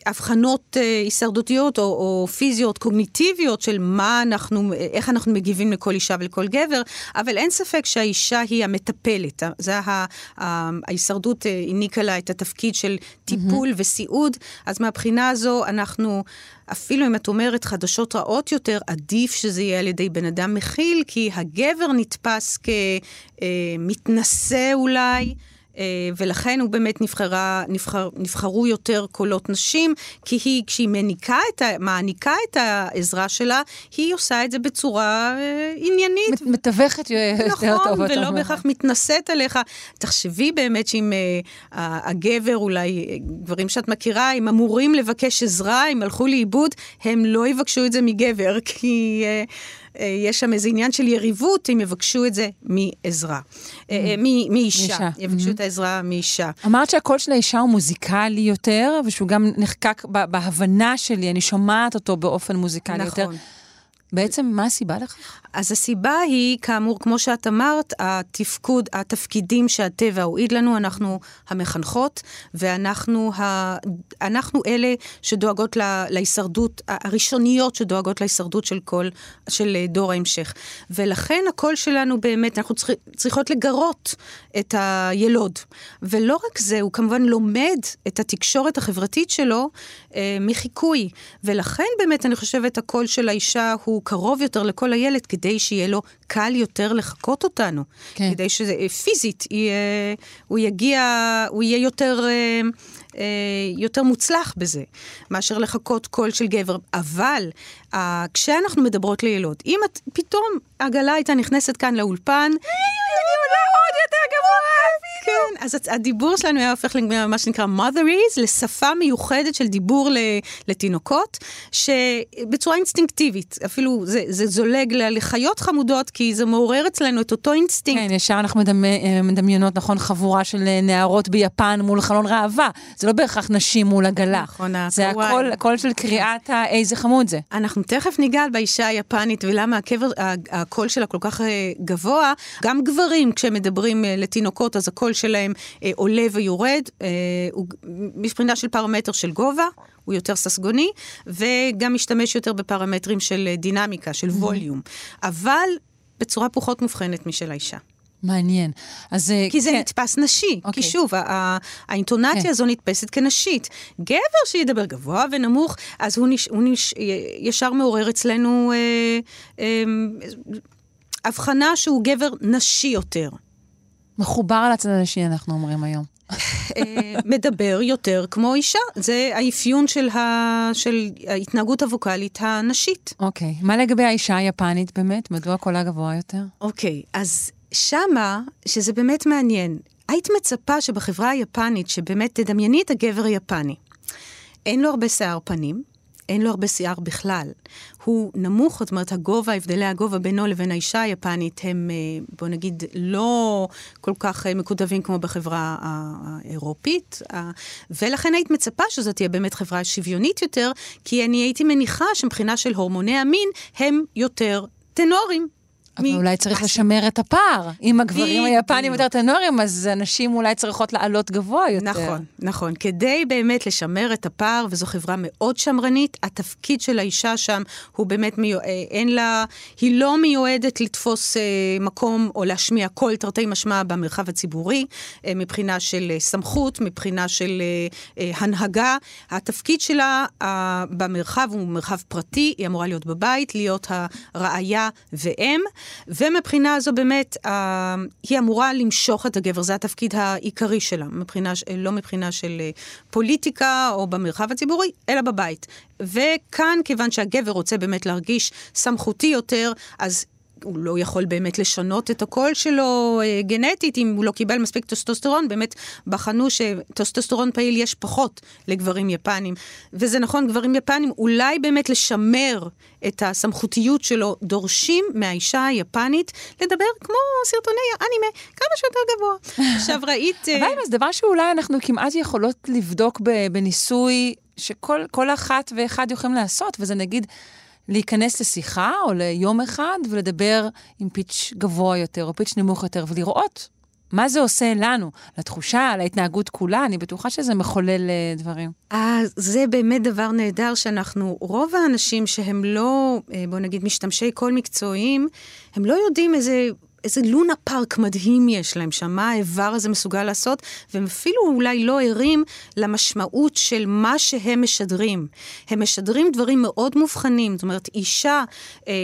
הבחנות אה, הישרדותיות או, או פיזיות, קוגניטיביות של מה אנחנו, איך אנחנו מגיבים לכל אישה ולכל גבר, אבל אין ספק שהאישה היא המטפלת. זה ה, ה, ההישרדות אה, העניקה לה את התפקיד של טיפול mm-hmm. וסיעוד, אז מהבחינה הזו אנחנו... אפילו אם את אומרת חדשות רעות יותר, עדיף שזה יהיה על ידי בן אדם מכיל, כי הגבר נתפס כמתנשא אולי. אה, ולכן הוא באמת נבחרה, נבחר, נבחרו יותר קולות נשים, כי היא, כשהיא מעניקה את, ה, מעניקה את העזרה שלה, היא עושה את זה בצורה אה, עניינית. מת- מתווכת יותר טוב. נכון, ולא. בהכרח מתנשאת עליך. תחשבי באמת שאם uh, הגבר, אולי אה, גברים שאת מכירה, הם אמורים לבקש עזרה, הם הלכו לאיבוד, הם לא יבקשו את זה מגבר, [laughs] כי uh, יש שם איזה עניין של יריבות, הם יבקשו את זה מעזרה. Uh, uh, מ- מאישה. יבקשו את העזרה מאישה. אמרת שהקול של האישה הוא מוזיקלי יותר, ושהוא גם נחקק בהבנה שלי, אני שומעת אותו באופן מוזיקלי יותר. נכון. בעצם, מה הסיבה לכך? אז הסיבה היא, כאמור, כמו שאת אמרת, התפקוד, התפקידים שהטבע הועיד לנו, אנחנו המחנכות, ואנחנו ה... אנחנו אלה שדואגות לה... להישרדות, הראשוניות שדואגות להישרדות של כל, של דור ההמשך. ולכן הקול שלנו באמת, אנחנו צריכ... צריכות לגרות את הילוד. ולא רק זה, הוא כמובן לומד את התקשורת החברתית שלו אה, מחיקוי. ולכן באמת, אני חושבת, הקול של האישה הוא... שהוא קרוב יותר לכל הילד, כדי שיהיה לו קל יותר לחקות אותנו. כן. כדי שפיזית יהיה, הוא יגיע, הוא יהיה יותר... אה, אה, יותר מוצלח בזה, מאשר לחקות קול של גבר. אבל אה, כשאנחנו מדברות לילוד, אם את פתאום עגלה הייתה נכנסת כאן לאולפן, כן, אז הדיבור שלנו היה הופך למה שנקרא motherese, לשפה מיוחדת של דיבור לתינוקות, שבצורה אינסטינקטיבית, אפילו זה, זה זולג לחיות חמודות, כי זה מעורר אצלנו את אותו אינסטינקט. כן, ישר אנחנו מדמי, אה, מדמיינות, נכון, חבורה של אה, נערות ביפן מול חלון ראווה. זה לא בהכרח נשים מול עגלה. נכון, זה. הקול, הקול של קריאת ה- איזה חמוד זה. אנחנו תכף ניגע באישה היפנית ולמה הקבר, הקול שלה כל כך אה, גבוה. גם גברים, כשמדברים לתינוקות, אז הקול שלהם אה, עולה ויורד. אה, הוא מבחינה של פרמטר של גובה, הוא יותר ססגוני, וגם משתמש יותר בפרמטרים של אה, דינמיקה, של ווליום. אבל בצורה פחות מובחנת משל האישה. מעניין. אז... אה, כי זה כן. נתפס נשי. אוקיי. כי שוב, ה- ה- האינטונציה כן. הזו נתפסת כנשית. גבר שידבר גבוה ונמוך, אז הוא, נש, הוא נש, ישר מעורר אצלנו אה, אה, הבחנה שהוא גבר נשי יותר. מחובר על הצד הנשי, אנחנו אומרים היום. אה, מדבר יותר כמו אישה. זה האפיון של, ה, של ההתנהגות הווקאלית הנשית. אוקיי. מה לגבי האישה היפנית באמת? מדוע קולה גבוה יותר? אוקיי, אז שמה, שזה באמת מעניין, היית מצפה שבחברה היפנית, שבאמת תדמייני את הגבר היפני. אין לו הרבה שיער פנים, אין לו הרבה שיער בכלל. הוא נמוך, זאת אומרת, הגובה, הבדלי הגובה בינו לבין האישה היפנית הם, אה, בוא נגיד, לא כל כך אה, מקודבים כמו בחברה האירופית, ה- ולכן היית מצפה שזאת תהיה באמת חברה שוויונית יותר, כי אני הייתי מניחה שמבחינה של הורמוני המין, הם יותר טנורים. אבל מ- אולי צריך לשמר את הפער. אם הגברים. היפנים יותר טנורים, אז הנשים אולי צריכות לעלות גבוה יותר. נכון, נכון. כדי באמת לשמר את הפער, וזו חברה מאוד שמרנית, התפקיד של האישה שם הוא באמת מיועד, אין לה, היא לא מיועדת לתפוס אה, מקום או להשמיע קול תרתי משמע במרחב הציבורי, אה, מבחינה של אה, סמכות, מבחינה של אה, אה, הנהגה. התפקיד שלה אה, במרחב הוא מרחב פרטי, היא אמורה להיות בבית, להיות הרעיה ואם, ומבחינה הזו באמת, אה, היא אמורה למשוך את הגבר, זה התפקיד העיקרי שלה, מבחינה, לא מבחינה של אה, פוליטיקה או במרחב הציבורי, אלא בבית. וכאן, כיוון שהגבר רוצה באמת להרגיש סמכותי יותר, אז... הוא לא יכול באמת לשנות את הקול שלו אה, גנטית, אם הוא לא קיבל מספיק טסטוסטרון, באמת בחנו שטסטוסטרון פעיל יש פחות לגברים יפנים. וזה נכון, גברים יפנים, אולי באמת לשמר את הסמכותיות שלו, דורשים מהאישה היפנית לדבר כמו סרטוני האנימה, כמה שיותר גבוה. [laughs] עכשיו ראית... אה, אבל זה דבר שאולי אנחנו כמעט יכולות לבדוק בניסוי שכל כל אחת ואחד יכולים לעשות, וזה נגיד להיכנס לשיחה או ליום אחד ולדבר עם פיץ' גבוה יותר או פיץ' נמוך יותר ולראות מה זה עושה לנו, לתחושה, להתנהגות כולה, אני בטוחה שזה מחולל אה, דברים. אז זה באמת דבר נהדר שאנחנו, רוב האנשים שהם לא, אה, בוא נגיד, משתמשי קול מקצועיים, הם לא יודעים איזה... איזה לונה פארק מדהים יש להם שם, מה האיבר הזה מסוגל לעשות, והם אפילו אולי לא ערים למשמעות של מה שהם משדרים. הם משדרים דברים מאוד מובחנים, זאת אומרת, אישה, אה,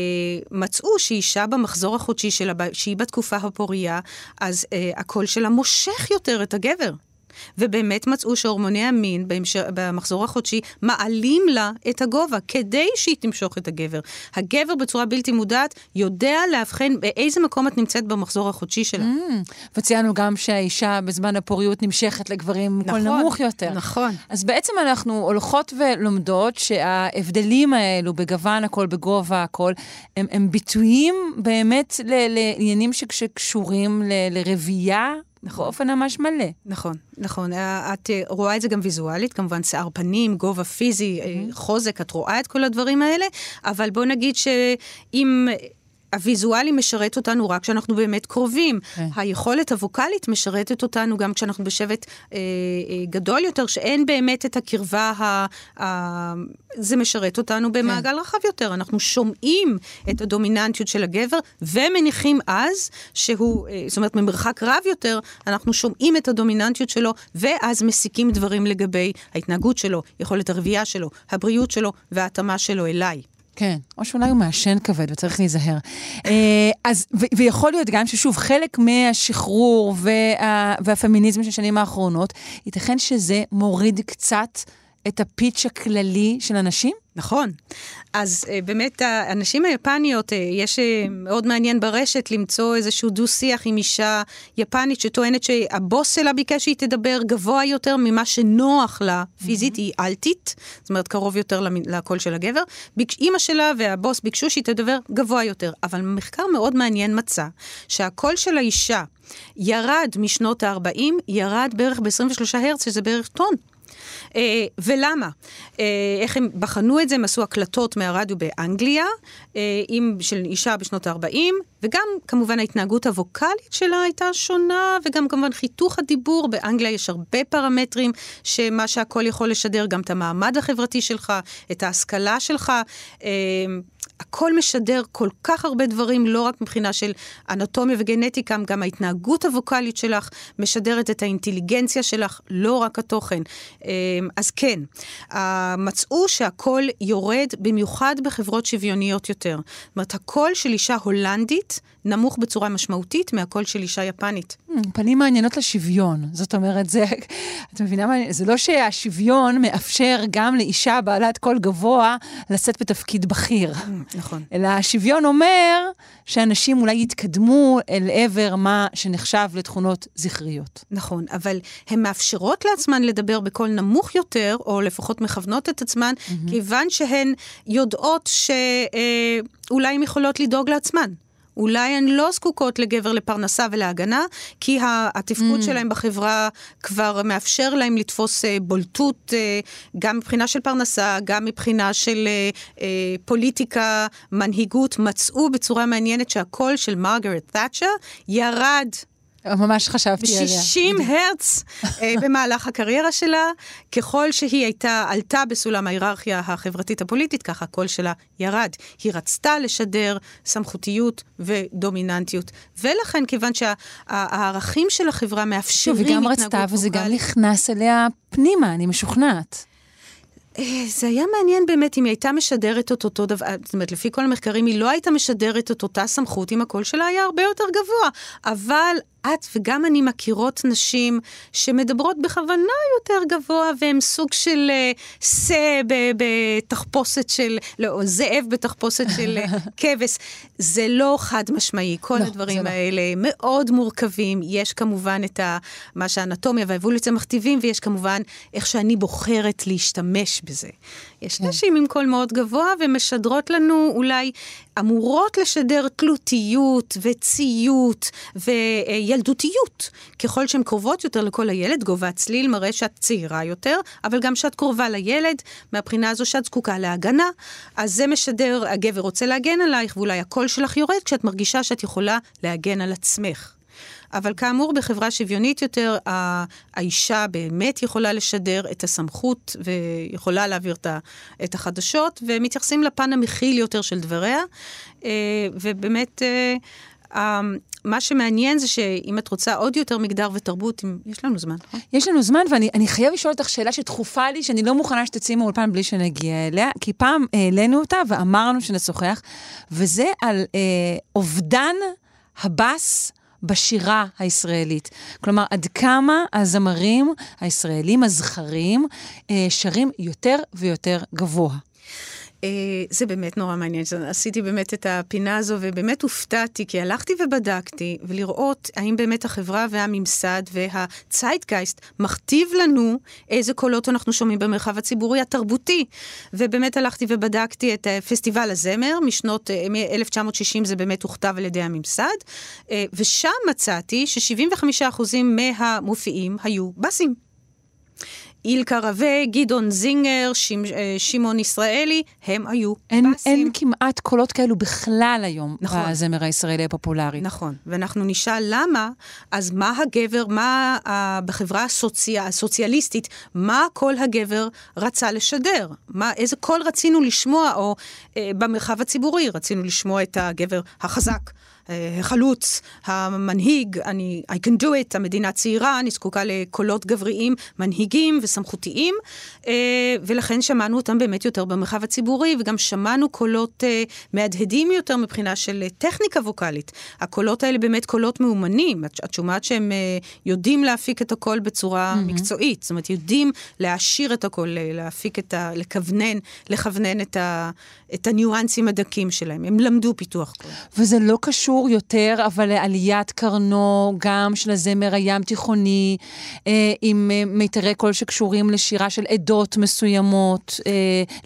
מצאו שאישה במחזור החודשי שלה, שהיא בתקופה הפורייה, אז אה, הקול שלה מושך יותר את הגבר. ובאמת מצאו שהורמוני המין בהמש... במחזור החודשי מעלים לה את הגובה, כדי שהיא תמשוך את הגבר. הגבר בצורה בלתי מודעת יודע לאבחן באיזה מקום את נמצאת במחזור החודשי שלה. Mm, וציינו גם שהאישה בזמן הפוריות נמשכת לגברים עם קול נמוך יותר. נכון. אז בעצם אנחנו הולכות ולומדות שההבדלים האלו בגוון הקול, בגובה הקול, הם, הם ביטויים באמת לעניינים שקשורים ל- לרבייה באופן ממש מלא. נכון, נכון. אה, את אה, רואה את זה גם ויזואלית, כמובן שיער פנים, גובה פיזי, אה, חוזק, את רואה את כל הדברים האלה, אבל בוא נגיד שאם... הוויזואלי משרת אותנו רק כשאנחנו באמת קרובים. כן. היכולת הווקאלית משרתת אותנו גם כשאנחנו בשבט אה, אה, גדול יותר, שאין באמת את הקרבה, ה, ה, זה משרת אותנו במעגל רחב יותר. אנחנו שומעים את הדומיננטיות של הגבר ומניחים אז שהוא, אה, זאת אומרת, ממרחק רב יותר, אנחנו שומעים את הדומיננטיות שלו, ואז מסיקים דברים לגבי ההתנהגות שלו, יכולת הרבייה שלו, הבריאות שלו וההתאמה שלו אליי. כן, או שאולי הוא מעשן כבד וצריך להיזהר. אה, אז, ו- ויכול להיות גם ששוב, חלק מהשחרור וה- והפמיניזם של השנים האחרונות, ייתכן שזה מוריד קצת את הפיץ' הכללי של הנשים? נכון. אז uh, באמת, הנשים היפניות, uh, יש uh, מאוד מעניין ברשת למצוא איזשהו דו-שיח עם אישה יפנית שטוענת שהבוס שלה ביקש שהיא תדבר גבוה יותר ממה שנוח לה פיזית, mm-hmm. היא אלטית, זאת אומרת, קרוב יותר לקול של הגבר. ביק, אימא שלה והבוס ביקשו שהיא תדבר גבוה יותר, אבל מחקר מאוד מעניין מצא שהקול של האישה ירד משנות ה-40, ירד בערך ב-23 הרץ, שזה בערך טון. אה, ולמה? אה, איך הם בחנו את זה? הם עשו הקלטות מהרדיו באנגליה, אה, עם, של אישה בשנות ה-40, וגם כמובן ההתנהגות הווקאלית שלה הייתה שונה, וגם כמובן חיתוך הדיבור. באנגליה יש הרבה פרמטרים שמה שהכל יכול לשדר, גם את המעמד החברתי שלך, את ההשכלה שלך. הכל משדר כל כך הרבה דברים, לא רק מבחינה של אנטומיה וגנטיקה, גם ההתנהגות הווקאלית שלך משדרת את האינטליגנציה שלך, לא רק התוכן. אמ, אז כן, מצאו שהכל יורד במיוחד בחברות שוויוניות יותר. זאת אומרת, הקול של אישה הולנדית נמוך בצורה משמעותית מהקול של אישה יפנית. Hmm, פנים מעניינות לשוויון. זאת אומרת, זה, את מבינה מה, זה לא שהשוויון מאפשר גם לאישה בעלת קול גבוה לשאת בתפקיד בכיר. נכון. אלא השוויון אומר שאנשים אולי יתקדמו אל עבר מה שנחשב לתכונות זכריות. נכון, אבל הן מאפשרות לעצמן לדבר בקול נמוך יותר, או לפחות מכוונות את עצמן, mm-hmm. כיוון שהן יודעות שאולי הן יכולות לדאוג לעצמן. אולי הן לא זקוקות לגבר לפרנסה ולהגנה, כי התפקוד mm. שלהם בחברה כבר מאפשר להם לתפוס אה, בולטות, אה, גם מבחינה של פרנסה, גם מבחינה של אה, פוליטיקה, מנהיגות. מצאו בצורה מעניינת שהקול של מרגרט תאצ'ר ירד ממש חשבתי עליה. ב-60 הרץ אה, במהלך הקריירה שלה. ככל שהיא הייתה, עלתה בסולם ההיררכיה החברתית הפוליטית, ככה הקול שלה ירד. היא רצתה לשדר סמכותיות ודומיננטיות. ולכן, כיוון שהערכים של החברה מאפשרים התנהגות וגם רצתה, וזה גם נכנס אליה פנימה, אני משוכנעת. אה, זה היה מעניין באמת אם היא הייתה משדרת את אותו דבר, זאת אומרת, לפי כל המחקרים, היא לא הייתה משדרת את אותה סמכות אם הקול שלה היה הרבה יותר גבוה. אבל את וגם אני מכירות נשים שמדברות בכוונה יותר גבוה, והן סוג של שא אה, בתחפושת של, לא, זאב בתחפושת של אה, [laughs] כבש. זה לא חד משמעי, כל לא, הדברים לא. האלה מאוד מורכבים. יש כמובן את ה, מה שהאנטומיה והאבולוציה מכתיבים, ויש כמובן איך שאני בוחרת להשתמש בזה. יש כן. נשים עם קול מאוד גבוה ומשדרות לנו אולי, אמורות לשדר תלותיות וציות וילדותיות. ככל שהן קרובות יותר לכל הילד, גובה צליל מראה שאת צעירה יותר, אבל גם שאת קרובה לילד, מהבחינה הזו שאת זקוקה להגנה. אז זה משדר, הגבר רוצה להגן עלייך, ואולי הקול שלך יורד כשאת מרגישה שאת יכולה להגן על עצמך. אבל כאמור, בחברה שוויונית יותר, האישה באמת יכולה לשדר את הסמכות ויכולה להעביר את החדשות, ומתייחסים לפן המכיל יותר של דבריה. אה, ובאמת, אה, מה שמעניין זה שאם את רוצה עוד יותר מגדר ותרבות, אם... יש לנו זמן, נכון? יש לנו זמן, ואני חייב לשאול אותך שאלה שדחופה לי, שאני לא מוכנה שתצאי מאולפן בלי שנגיע אליה, כי פעם העלינו אותה ואמרנו שנשוחח, וזה על אה, אובדן הבאס. בשירה הישראלית. כלומר, עד כמה הזמרים הישראלים, הזכרים, אה, שרים יותר ויותר גבוה. אה, זה באמת נורא מעניין. עשיתי באמת את הפינה הזו, ובאמת הופתעתי, כי הלכתי ובדקתי, ולראות האם באמת החברה והממסד והציידגייסט מכתיב לנו איזה קולות אנחנו שומעים במרחב הציבורי התרבותי. ובאמת הלכתי ובדקתי את פסטיבל הזמר, משנות 1960 אה, זה באמת הוכתב על ידי הממסד, אה, ושם מצאתי ש-75% מהמופיעים היו בסים. אילקה רווה, גדעון זינגר, אה, שמעון ישראלי, הם היו אין, באסים. אין כמעט קולות כאלו בכלל היום נכון. בזמר הישראלי הפופולרי. נכון, ואנחנו נשאל למה, אז מה הגבר, מה uh, בחברה הסוצי... הסוציאליסטית, מה כל הגבר רצה לשדר? מה, איזה קול רצינו לשמוע, או uh, במרחב הציבורי רצינו לשמוע את הגבר החזק, החלוץ, המנהיג, אני, I can do it, המדינה צעירה, אני זקוקה לקולות גבריים מנהיגים וסמכותיים, אה, ולכן שמענו אותם באמת יותר במרחב הציבורי, וגם שמענו קולות אה, מהדהדים יותר מבחינה של טכניקה ווקאלית. הקולות האלה באמת קולות מאומנים, את, את שומעת שהם יודעים להפיק את הקול בצורה mm-hmm. מקצועית, זאת אומרת, יודעים להעשיר את הקול, להפיק את ה... לכוונן, לכוונן את, ה, את הניואנסים הדקים שלהם. הם למדו פיתוח קול. וזה לא קשור יותר, אבל לעליית קרנו, גם של הזמר הים תיכוני, אה, עם אה, מיתרי קול שקשורים לשירה של עדות מסוימות, אה,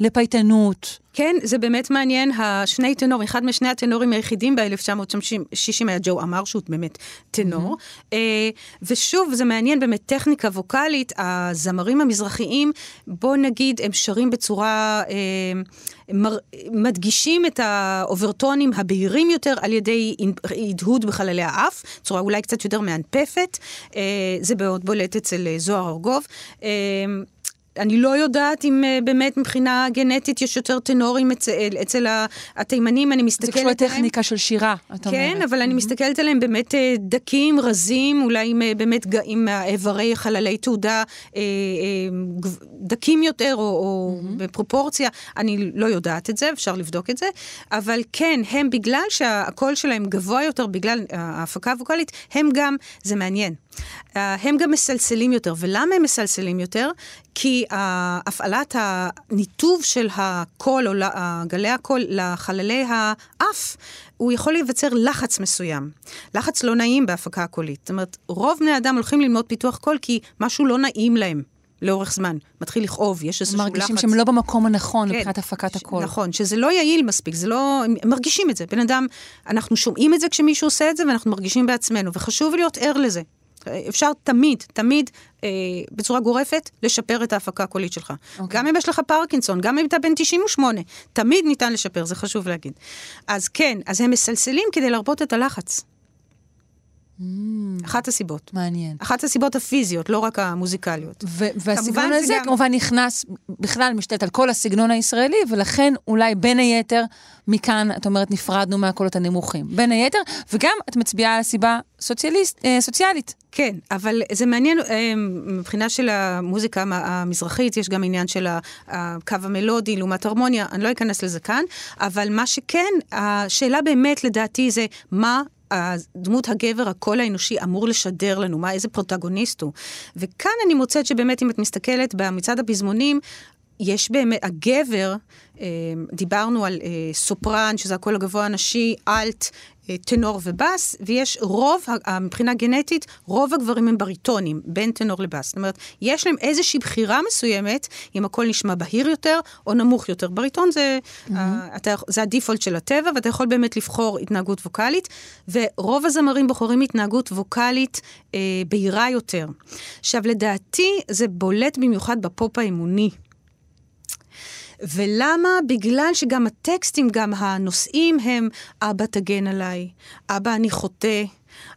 לפייטנות. כן, זה באמת מעניין, השני טנורים, אחד משני הטנורים היחידים ב-1960 היה ג'ו אמר, שהוא באמת טנור. Mm-hmm. אה, ושוב, זה מעניין באמת, טכניקה ווקאלית, הזמרים המזרחיים, בוא נגיד, הם שרים בצורה... אה, מר, מדגישים את האוברטונים הבהירים יותר על ידי הדהוד בחללי האף, צורה אולי קצת יותר מאנפפת. אה, זה מאוד בולט אצל זוהר ארגוב. אה, אני לא יודעת אם uh, באמת מבחינה גנטית יש יותר טנורים אצל, אצל התימנים, אני מסתכלת עליהם. זה קשור לטכניקה של שירה, את אומרת. כן, אבל mm-hmm. אני מסתכלת עליהם באמת uh, דקים, רזים, אולי עם, באמת עם איברי חללי תעודה דקים יותר, או, או mm-hmm. בפרופורציה, אני לא יודעת את זה, אפשר לבדוק את זה, אבל כן, הם בגלל שהקול שלהם גבוה יותר, בגלל ההפקה הווקאלית, הם גם, זה מעניין. הם גם מסלסלים יותר. ולמה הם מסלסלים יותר? כי הפעלת הניתוב של הקול, או גלי הקול, לחללי האף, הוא יכול להיווצר לחץ מסוים. לחץ לא נעים בהפקה הקולית. זאת אומרת, רוב בני אדם הולכים ללמוד פיתוח קול כי משהו לא נעים להם. לאורך זמן, מתחיל לכאוב, יש איזשהו לחץ. מרגישים שהם לא במקום הנכון כן, מבחינת הפקת הקול. נכון, שזה לא יעיל מספיק, זה לא... הם מרגישים את זה. בן אדם, אנחנו שומעים את זה כשמישהו עושה את זה, ואנחנו מרגישים בעצמנו, וחשוב להיות ער לזה. אפשר תמיד, תמיד, אה, בצורה גורפת, לשפר את ההפקה הקולית שלך. Okay. אוקיי. גם אם יש לך פרקינסון, גם אם אתה בן 98, תמיד ניתן לשפר, זה חשוב להגיד. אז כן, אז הם מסלסלים כדי להרבות את הלחץ. Mm. אחת הסיבות. מעניין. אחת הסיבות הפיזיות, לא רק המוזיקליות. והסגנון הזה גם... כמובן נכנס, בכלל משתלט על כל הסגנון הישראלי, ולכן אולי בין היתר, מכאן, את אומרת, נפרדנו מהקולות הנמוכים. בין היתר, וגם את מצביעה על סיבה סוציאליסט, אה, סוציאלית. כן, אבל זה מעניין, אה, מבחינה של המוזיקה המזרחית, יש גם עניין של הקו המלודי לעומת הרמוניה, אני לא אכנס לזה כאן, אבל מה שכן, השאלה באמת לדעתי זה מה הדמות הגבר, הקול האנושי, אמור לשדר לנו, מה, איזה פרוטגוניסט הוא. וכאן אני מוצאת שבאמת, אם את מסתכלת במצעד הפזמונים, יש באמת, הגבר, אה, דיברנו על אה, סופרן, שזה הקול הגבוה הנשי, אלט, טנור ובס, ויש רוב, מבחינה גנטית, רוב הגברים הם בריטונים, בין טנור לבס. זאת אומרת, יש להם איזושהי בחירה מסוימת, אם הקול נשמע בהיר יותר או נמוך יותר. בריטון זה, mm-hmm. uh, אתה, זה ה default של הטבע, ואתה יכול באמת לבחור התנהגות ווקאלית, ורוב הזמרים בוחרים התנהגות ווקאלית אה, בהירה יותר. עכשיו, לדעתי, זה בולט במיוחד בפופ האמוני. ולמה? בגלל שגם הטקסטים, גם הנושאים הם, אבא תגן עליי, אבא אני חוטא,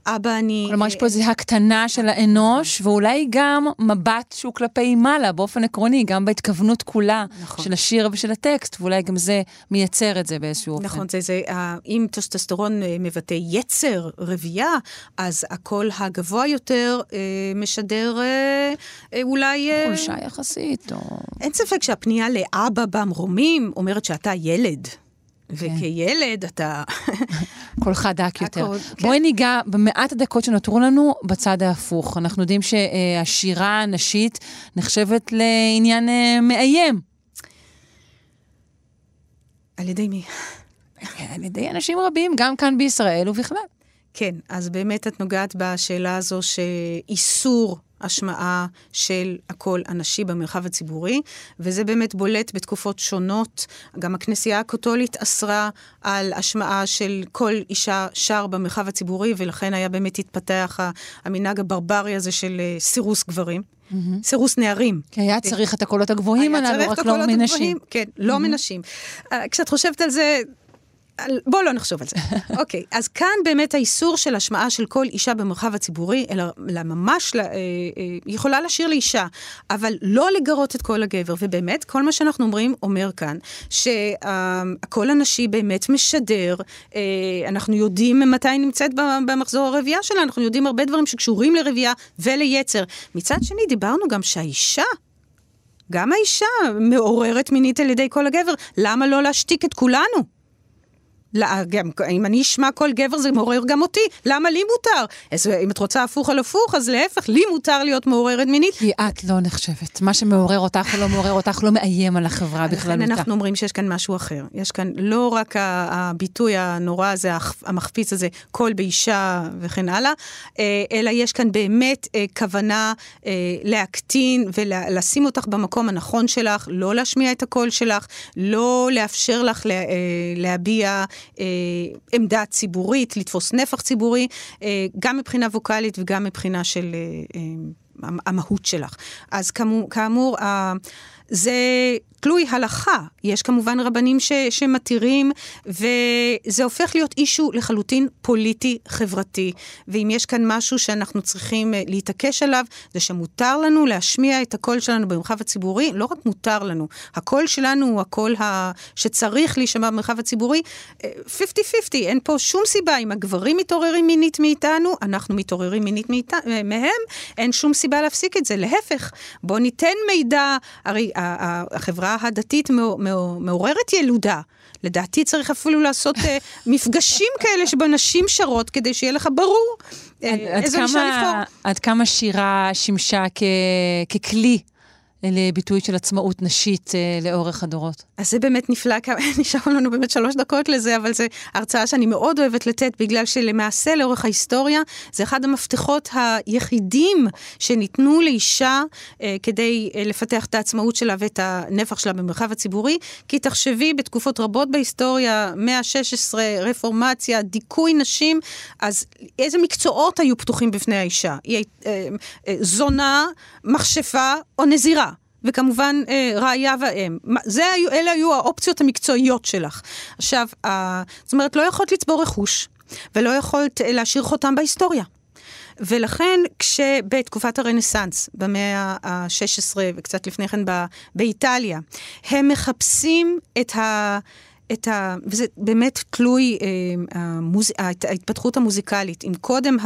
אבא אני... כלומר, יש פה איזו הקטנה של האנוש, ואולי גם מבט שהוא כלפי מעלה, באופן עקרוני, גם בהתכוונות כולה נכון. של השיר ושל הטקסט, ואולי גם זה מייצר את זה באיזשהו אופן. נכון, זה, זה, אם טסטוסטרון אה, מבטא יצר, רבייה, אז הקול הגבוה יותר אה, משדר אה, אה, אולי... אה... חולשה יחסית, או... אין ספק שהפנייה לאבא במרומים אומרת שאתה ילד. כן. וכילד אתה... [laughs] קולך דק יותר. כן. בואי ניגע במעט הדקות שנותרו לנו בצד ההפוך. אנחנו יודעים שהשירה הנשית נחשבת לעניין אה, מאיים. על ידי מי? [laughs] על ידי אנשים רבים, גם כאן בישראל ובכלל. כן, אז באמת את נוגעת בשאלה הזו שאיסור השמעה של הקול הנשי במרחב הציבורי, וזה באמת בולט בתקופות שונות. גם הכנסייה הקתולית אסרה על השמעה של כל אישה שר במרחב הציבורי, ולכן היה באמת התפתח המנהג הברברי הזה של אה, סירוס גברים. Mm-hmm. סירוס נערים. כי היה צריך את הקולות הגבוהים הללו, רק לא מנשים. כן, לא mm-hmm. מנשים. אה, כשאת חושבת על זה, בואו לא נחשוב על זה. [laughs] אוקיי, אז כאן באמת האיסור של השמעה של כל אישה במרחב הציבורי, אלא, אלא ממש אה, אה, יכולה לשיר לאישה, אבל לא לגרות את כל הגבר. ובאמת, כל מה שאנחנו אומרים אומר כאן, שהקול הנשי באמת משדר, אה, אנחנו יודעים מתי היא נמצאת במחזור הרבייה שלה, אנחנו יודעים הרבה דברים שקשורים לרבייה וליצר. מצד שני, דיברנו גם שהאישה... גם האישה מעוררת מינית על ידי כל הגבר, למה לא להשתיק את כולנו? לא, גם, אם אני אשמע כל גבר זה מעורר גם אותי, למה לי מותר? אז אם את רוצה הפוך על הפוך, אז להפך, לי מותר להיות מעוררת מינית. כי את לא נחשבת. מה שמעורר אותך או לא מעורר אותך לא מאיים על החברה בכללותה. לכן אנחנו אומרים שיש כאן משהו אחר. יש כאן לא רק הביטוי הנורא הזה, המחפיץ הזה, קול באישה וכן הלאה, אה, אלא יש כאן באמת אה, כוונה אה, להקטין ולשים אותך במקום הנכון שלך, לא להשמיע את הקול שלך, לא לאפשר לך להביע... אה, עמדה ציבורית, לתפוס נפח ציבורי, אה, גם מבחינה ווקאלית וגם מבחינה של אה, המהות שלך. אז כאמור, כאמור זה תלוי הלכה. יש כמובן רבנים ש, שמתירים, וזה הופך להיות אישו לחלוטין פוליטי-חברתי. ואם יש כאן משהו שאנחנו צריכים אה, להתעקש עליו, זה שמותר לנו להשמיע את הקול שלנו במרחב הציבורי. לא רק מותר לנו, הקול שלנו הוא הקול ה... שצריך להישמע במרחב הציבורי. 50-50, אה, אין פה שום סיבה. אם הגברים מתעוררים מינית מאיתנו, אנחנו מתעוררים מינית מאית... אה, מהם, אין שום סיבה להפסיק את זה. להפך, בואו ניתן מידע, הרי החברה הדתית מעוררת ילודה. לדעתי צריך אפילו לעשות uh, מפגשים כאלה שבו נשים שרות, כדי שיהיה לך ברור uh, איזו אישה לבחור. עד כמה שירה שימשה כ, ככלי לביטוי של עצמאות נשית אה, לאורך הדורות. אז זה באמת נפלא, [laughs] נשאר לנו באמת שלוש דקות לזה, אבל זו הרצאה שאני מאוד אוהבת לתת, בגלל שלמעשה לאורך ההיסטוריה זה אחד המפתחות היחידים שניתנו לאישה אה, כדי אה, לפתח את העצמאות שלה ואת הנפח שלה במרחב הציבורי. כי תחשבי, בתקופות רבות בהיסטוריה, מאה ה-16, רפורמציה, דיכוי נשים, אז איזה מקצועות היו פתוחים בפני האישה? היא, אה, אה, זונה, מכשפה או נזירה. וכמובן אה, ראיה ואם. זה, אלה היו האופציות המקצועיות שלך. עכשיו, אה, זאת אומרת, לא יכולת לצבור רכוש, ולא יכולת אה, להשאיר חותם בהיסטוריה. ולכן כשבתקופת הרנסאנס, במאה ה-16 וקצת לפני כן באיטליה, הם מחפשים את ה... את ה... וזה באמת תלוי אה, המוז... ההתפתחות המוזיקלית. אם קודם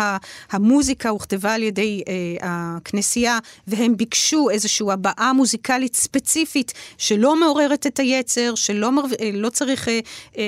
המוזיקה הוכתבה על ידי אה, הכנסייה, והם ביקשו איזושהי הבעה מוזיקלית ספציפית שלא מעוררת את היצר, שלא מר... אה, לא צריך אה, אה,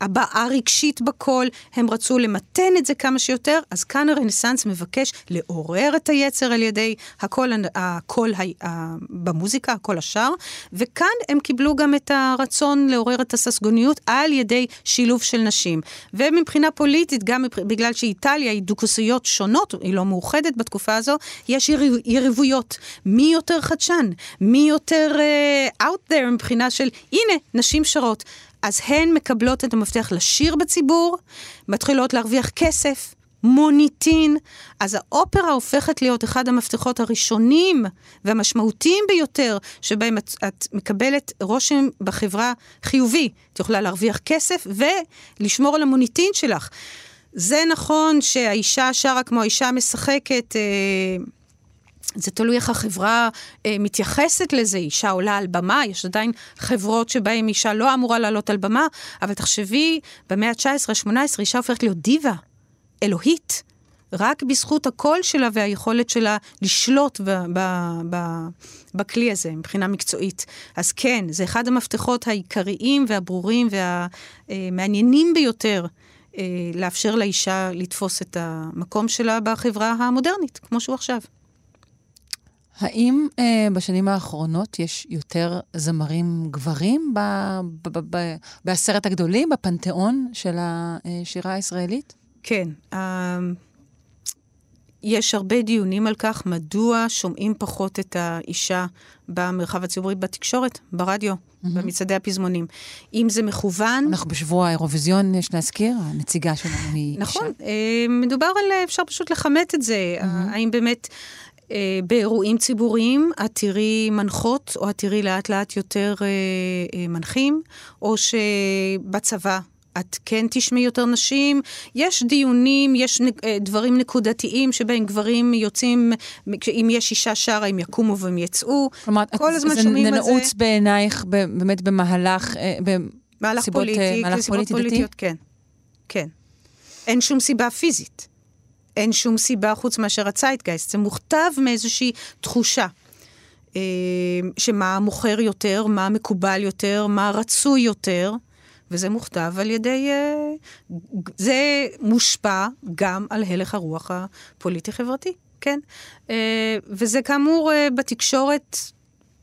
הבעה רגשית בקול, הם רצו למתן את זה כמה שיותר, אז כאן הרנסאנס מבקש לעורר את היצר על ידי הקול, הקול ה... במוזיקה, הקול השאר, וכאן הם קיבלו גם את הרצון לעורר את הססגוניות. שוויוניות על ידי שילוב של נשים. ומבחינה פוליטית, גם בגלל שאיטליה היא דוכסויות שונות, היא לא מאוחדת בתקופה הזו, יש יריב, יריבויות. מי יותר חדשן? מי יותר uh, out there מבחינה של, הנה, נשים שרות. אז הן מקבלות את המפתח לשיר בציבור, מתחילות להרוויח כסף, מוניטין, אז האופרה הופכת להיות אחד המפתחות הראשונים והמשמעותיים ביותר, שבהם את, את מקבלת רושם בחברה חיובי. את יכולה להרוויח כסף ולשמור על המוניטין שלך. זה נכון שהאישה שרה כמו האישה משחקת, אה, זה תלוי איך החברה אה, מתייחסת לזה. אישה עולה על במה, יש עדיין חברות שבהן אישה לא אמורה לעלות על במה, אבל תחשבי, במאה ה-19-18 אישה הופכת להיות דיבה. אלוהית, רק בזכות הקול שלה והיכולת שלה לשלוט ב- ב- ב- בכלי הזה מבחינה מקצועית. אז כן, זה אחד המפתחות העיקריים והברורים והמעניינים ביותר. אה, לאפשר לאישה לתפוס את המקום שלה בחברה המודרנית, כמו שהוא עכשיו. האם אה, בשנים האחרונות יש יותר זמרים גברים ב- ב- ב- בעשרת הגדולים, בפנתיאון של השירה הישראלית? כן. אמ, יש הרבה דיונים על כך, מדוע שומעים פחות את האישה במרחב הציבורי, בתקשורת, ברדיו, mm-hmm. במצעדי הפזמונים. אם זה מכוון... אנחנו בשבוע האירוויזיון, יש להזכיר, הנציגה שלנו היא אישה. נכון, מדובר על, אפשר פשוט לכמת את זה. Mm-hmm. האם באמת... אה, באירועים ציבוריים את תראי מנחות, או את תראי לאט לאט יותר אה, מנחים, או שבצבא את כן תשמעי יותר נשים. יש דיונים, יש אה, דברים נקודתיים שבהם גברים יוצאים, אם יש אישה שרה, הם יקומו והם יצאו. כלומר, כל הזמן שומעים על זה. זה נעוץ בעינייך באמת במהלך, אה, מהלך פוליטי, מהלך פוליטי דתי? כן, כן. אין שום סיבה פיזית. אין שום סיבה חוץ מאשר הציידגייסט. זה מוכתב מאיזושהי תחושה. אה, שמה מוכר יותר, מה מקובל יותר, מה רצוי יותר, וזה מוכתב על ידי... אה, זה מושפע גם על הלך הרוח הפוליטי-חברתי, כן? אה, וזה כאמור בתקשורת,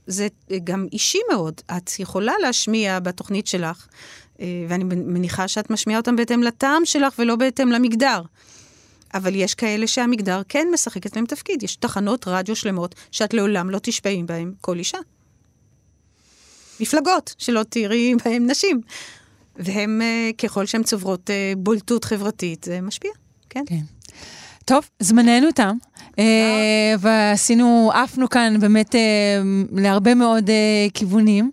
זה גם אישי מאוד. את יכולה להשמיע בתוכנית שלך, ואני מניחה שאת משמיעה אותם בהתאם לטעם שלך ולא בהתאם למגדר. אבל יש כאלה שהמגדר כן משחקת להם תפקיד. יש תחנות רדיו שלמות שאת לעולם לא תשפעים בהן כל אישה. מפלגות שלא תראי בהן נשים. והן, אה, ככל שהן צוברות אה, בולטות חברתית, זה משפיע, כן. כן. טוב, זמננו תם, אה, ועשינו, עפנו כאן באמת להרבה מאוד כיוונים.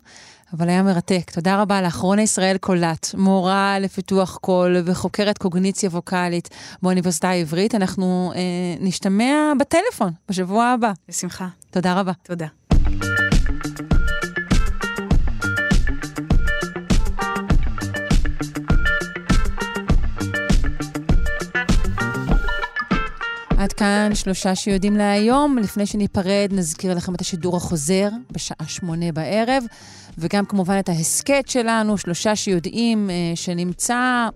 אבל היה מרתק. תודה רבה לאחרונה ישראל קולט, מורה לפיתוח קול וחוקרת קוגניציה ווקאלית באוניברסיטה העברית. אנחנו אה, נשתמע בטלפון בשבוע הבא. בשמחה. תודה רבה. תודה. עד כאן שלושה שיודעים להיום. לפני שניפרד, נזכיר לכם את השידור החוזר בשעה שמונה בערב. וגם כמובן את ההסכת שלנו, שלושה שיודעים, אה, שנמצא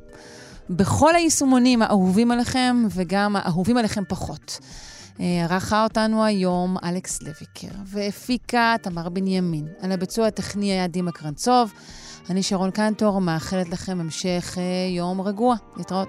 בכל היישומונים האהובים עליכם וגם האהובים עליכם פחות. אה, ערכה אותנו היום אלכס לויקר, והפיקה תמר בנימין. על הביצוע הטכני היה דימה קרנצוב. אני שרון קנטור, מאחלת לכם המשך אה, יום רגוע. להתראות.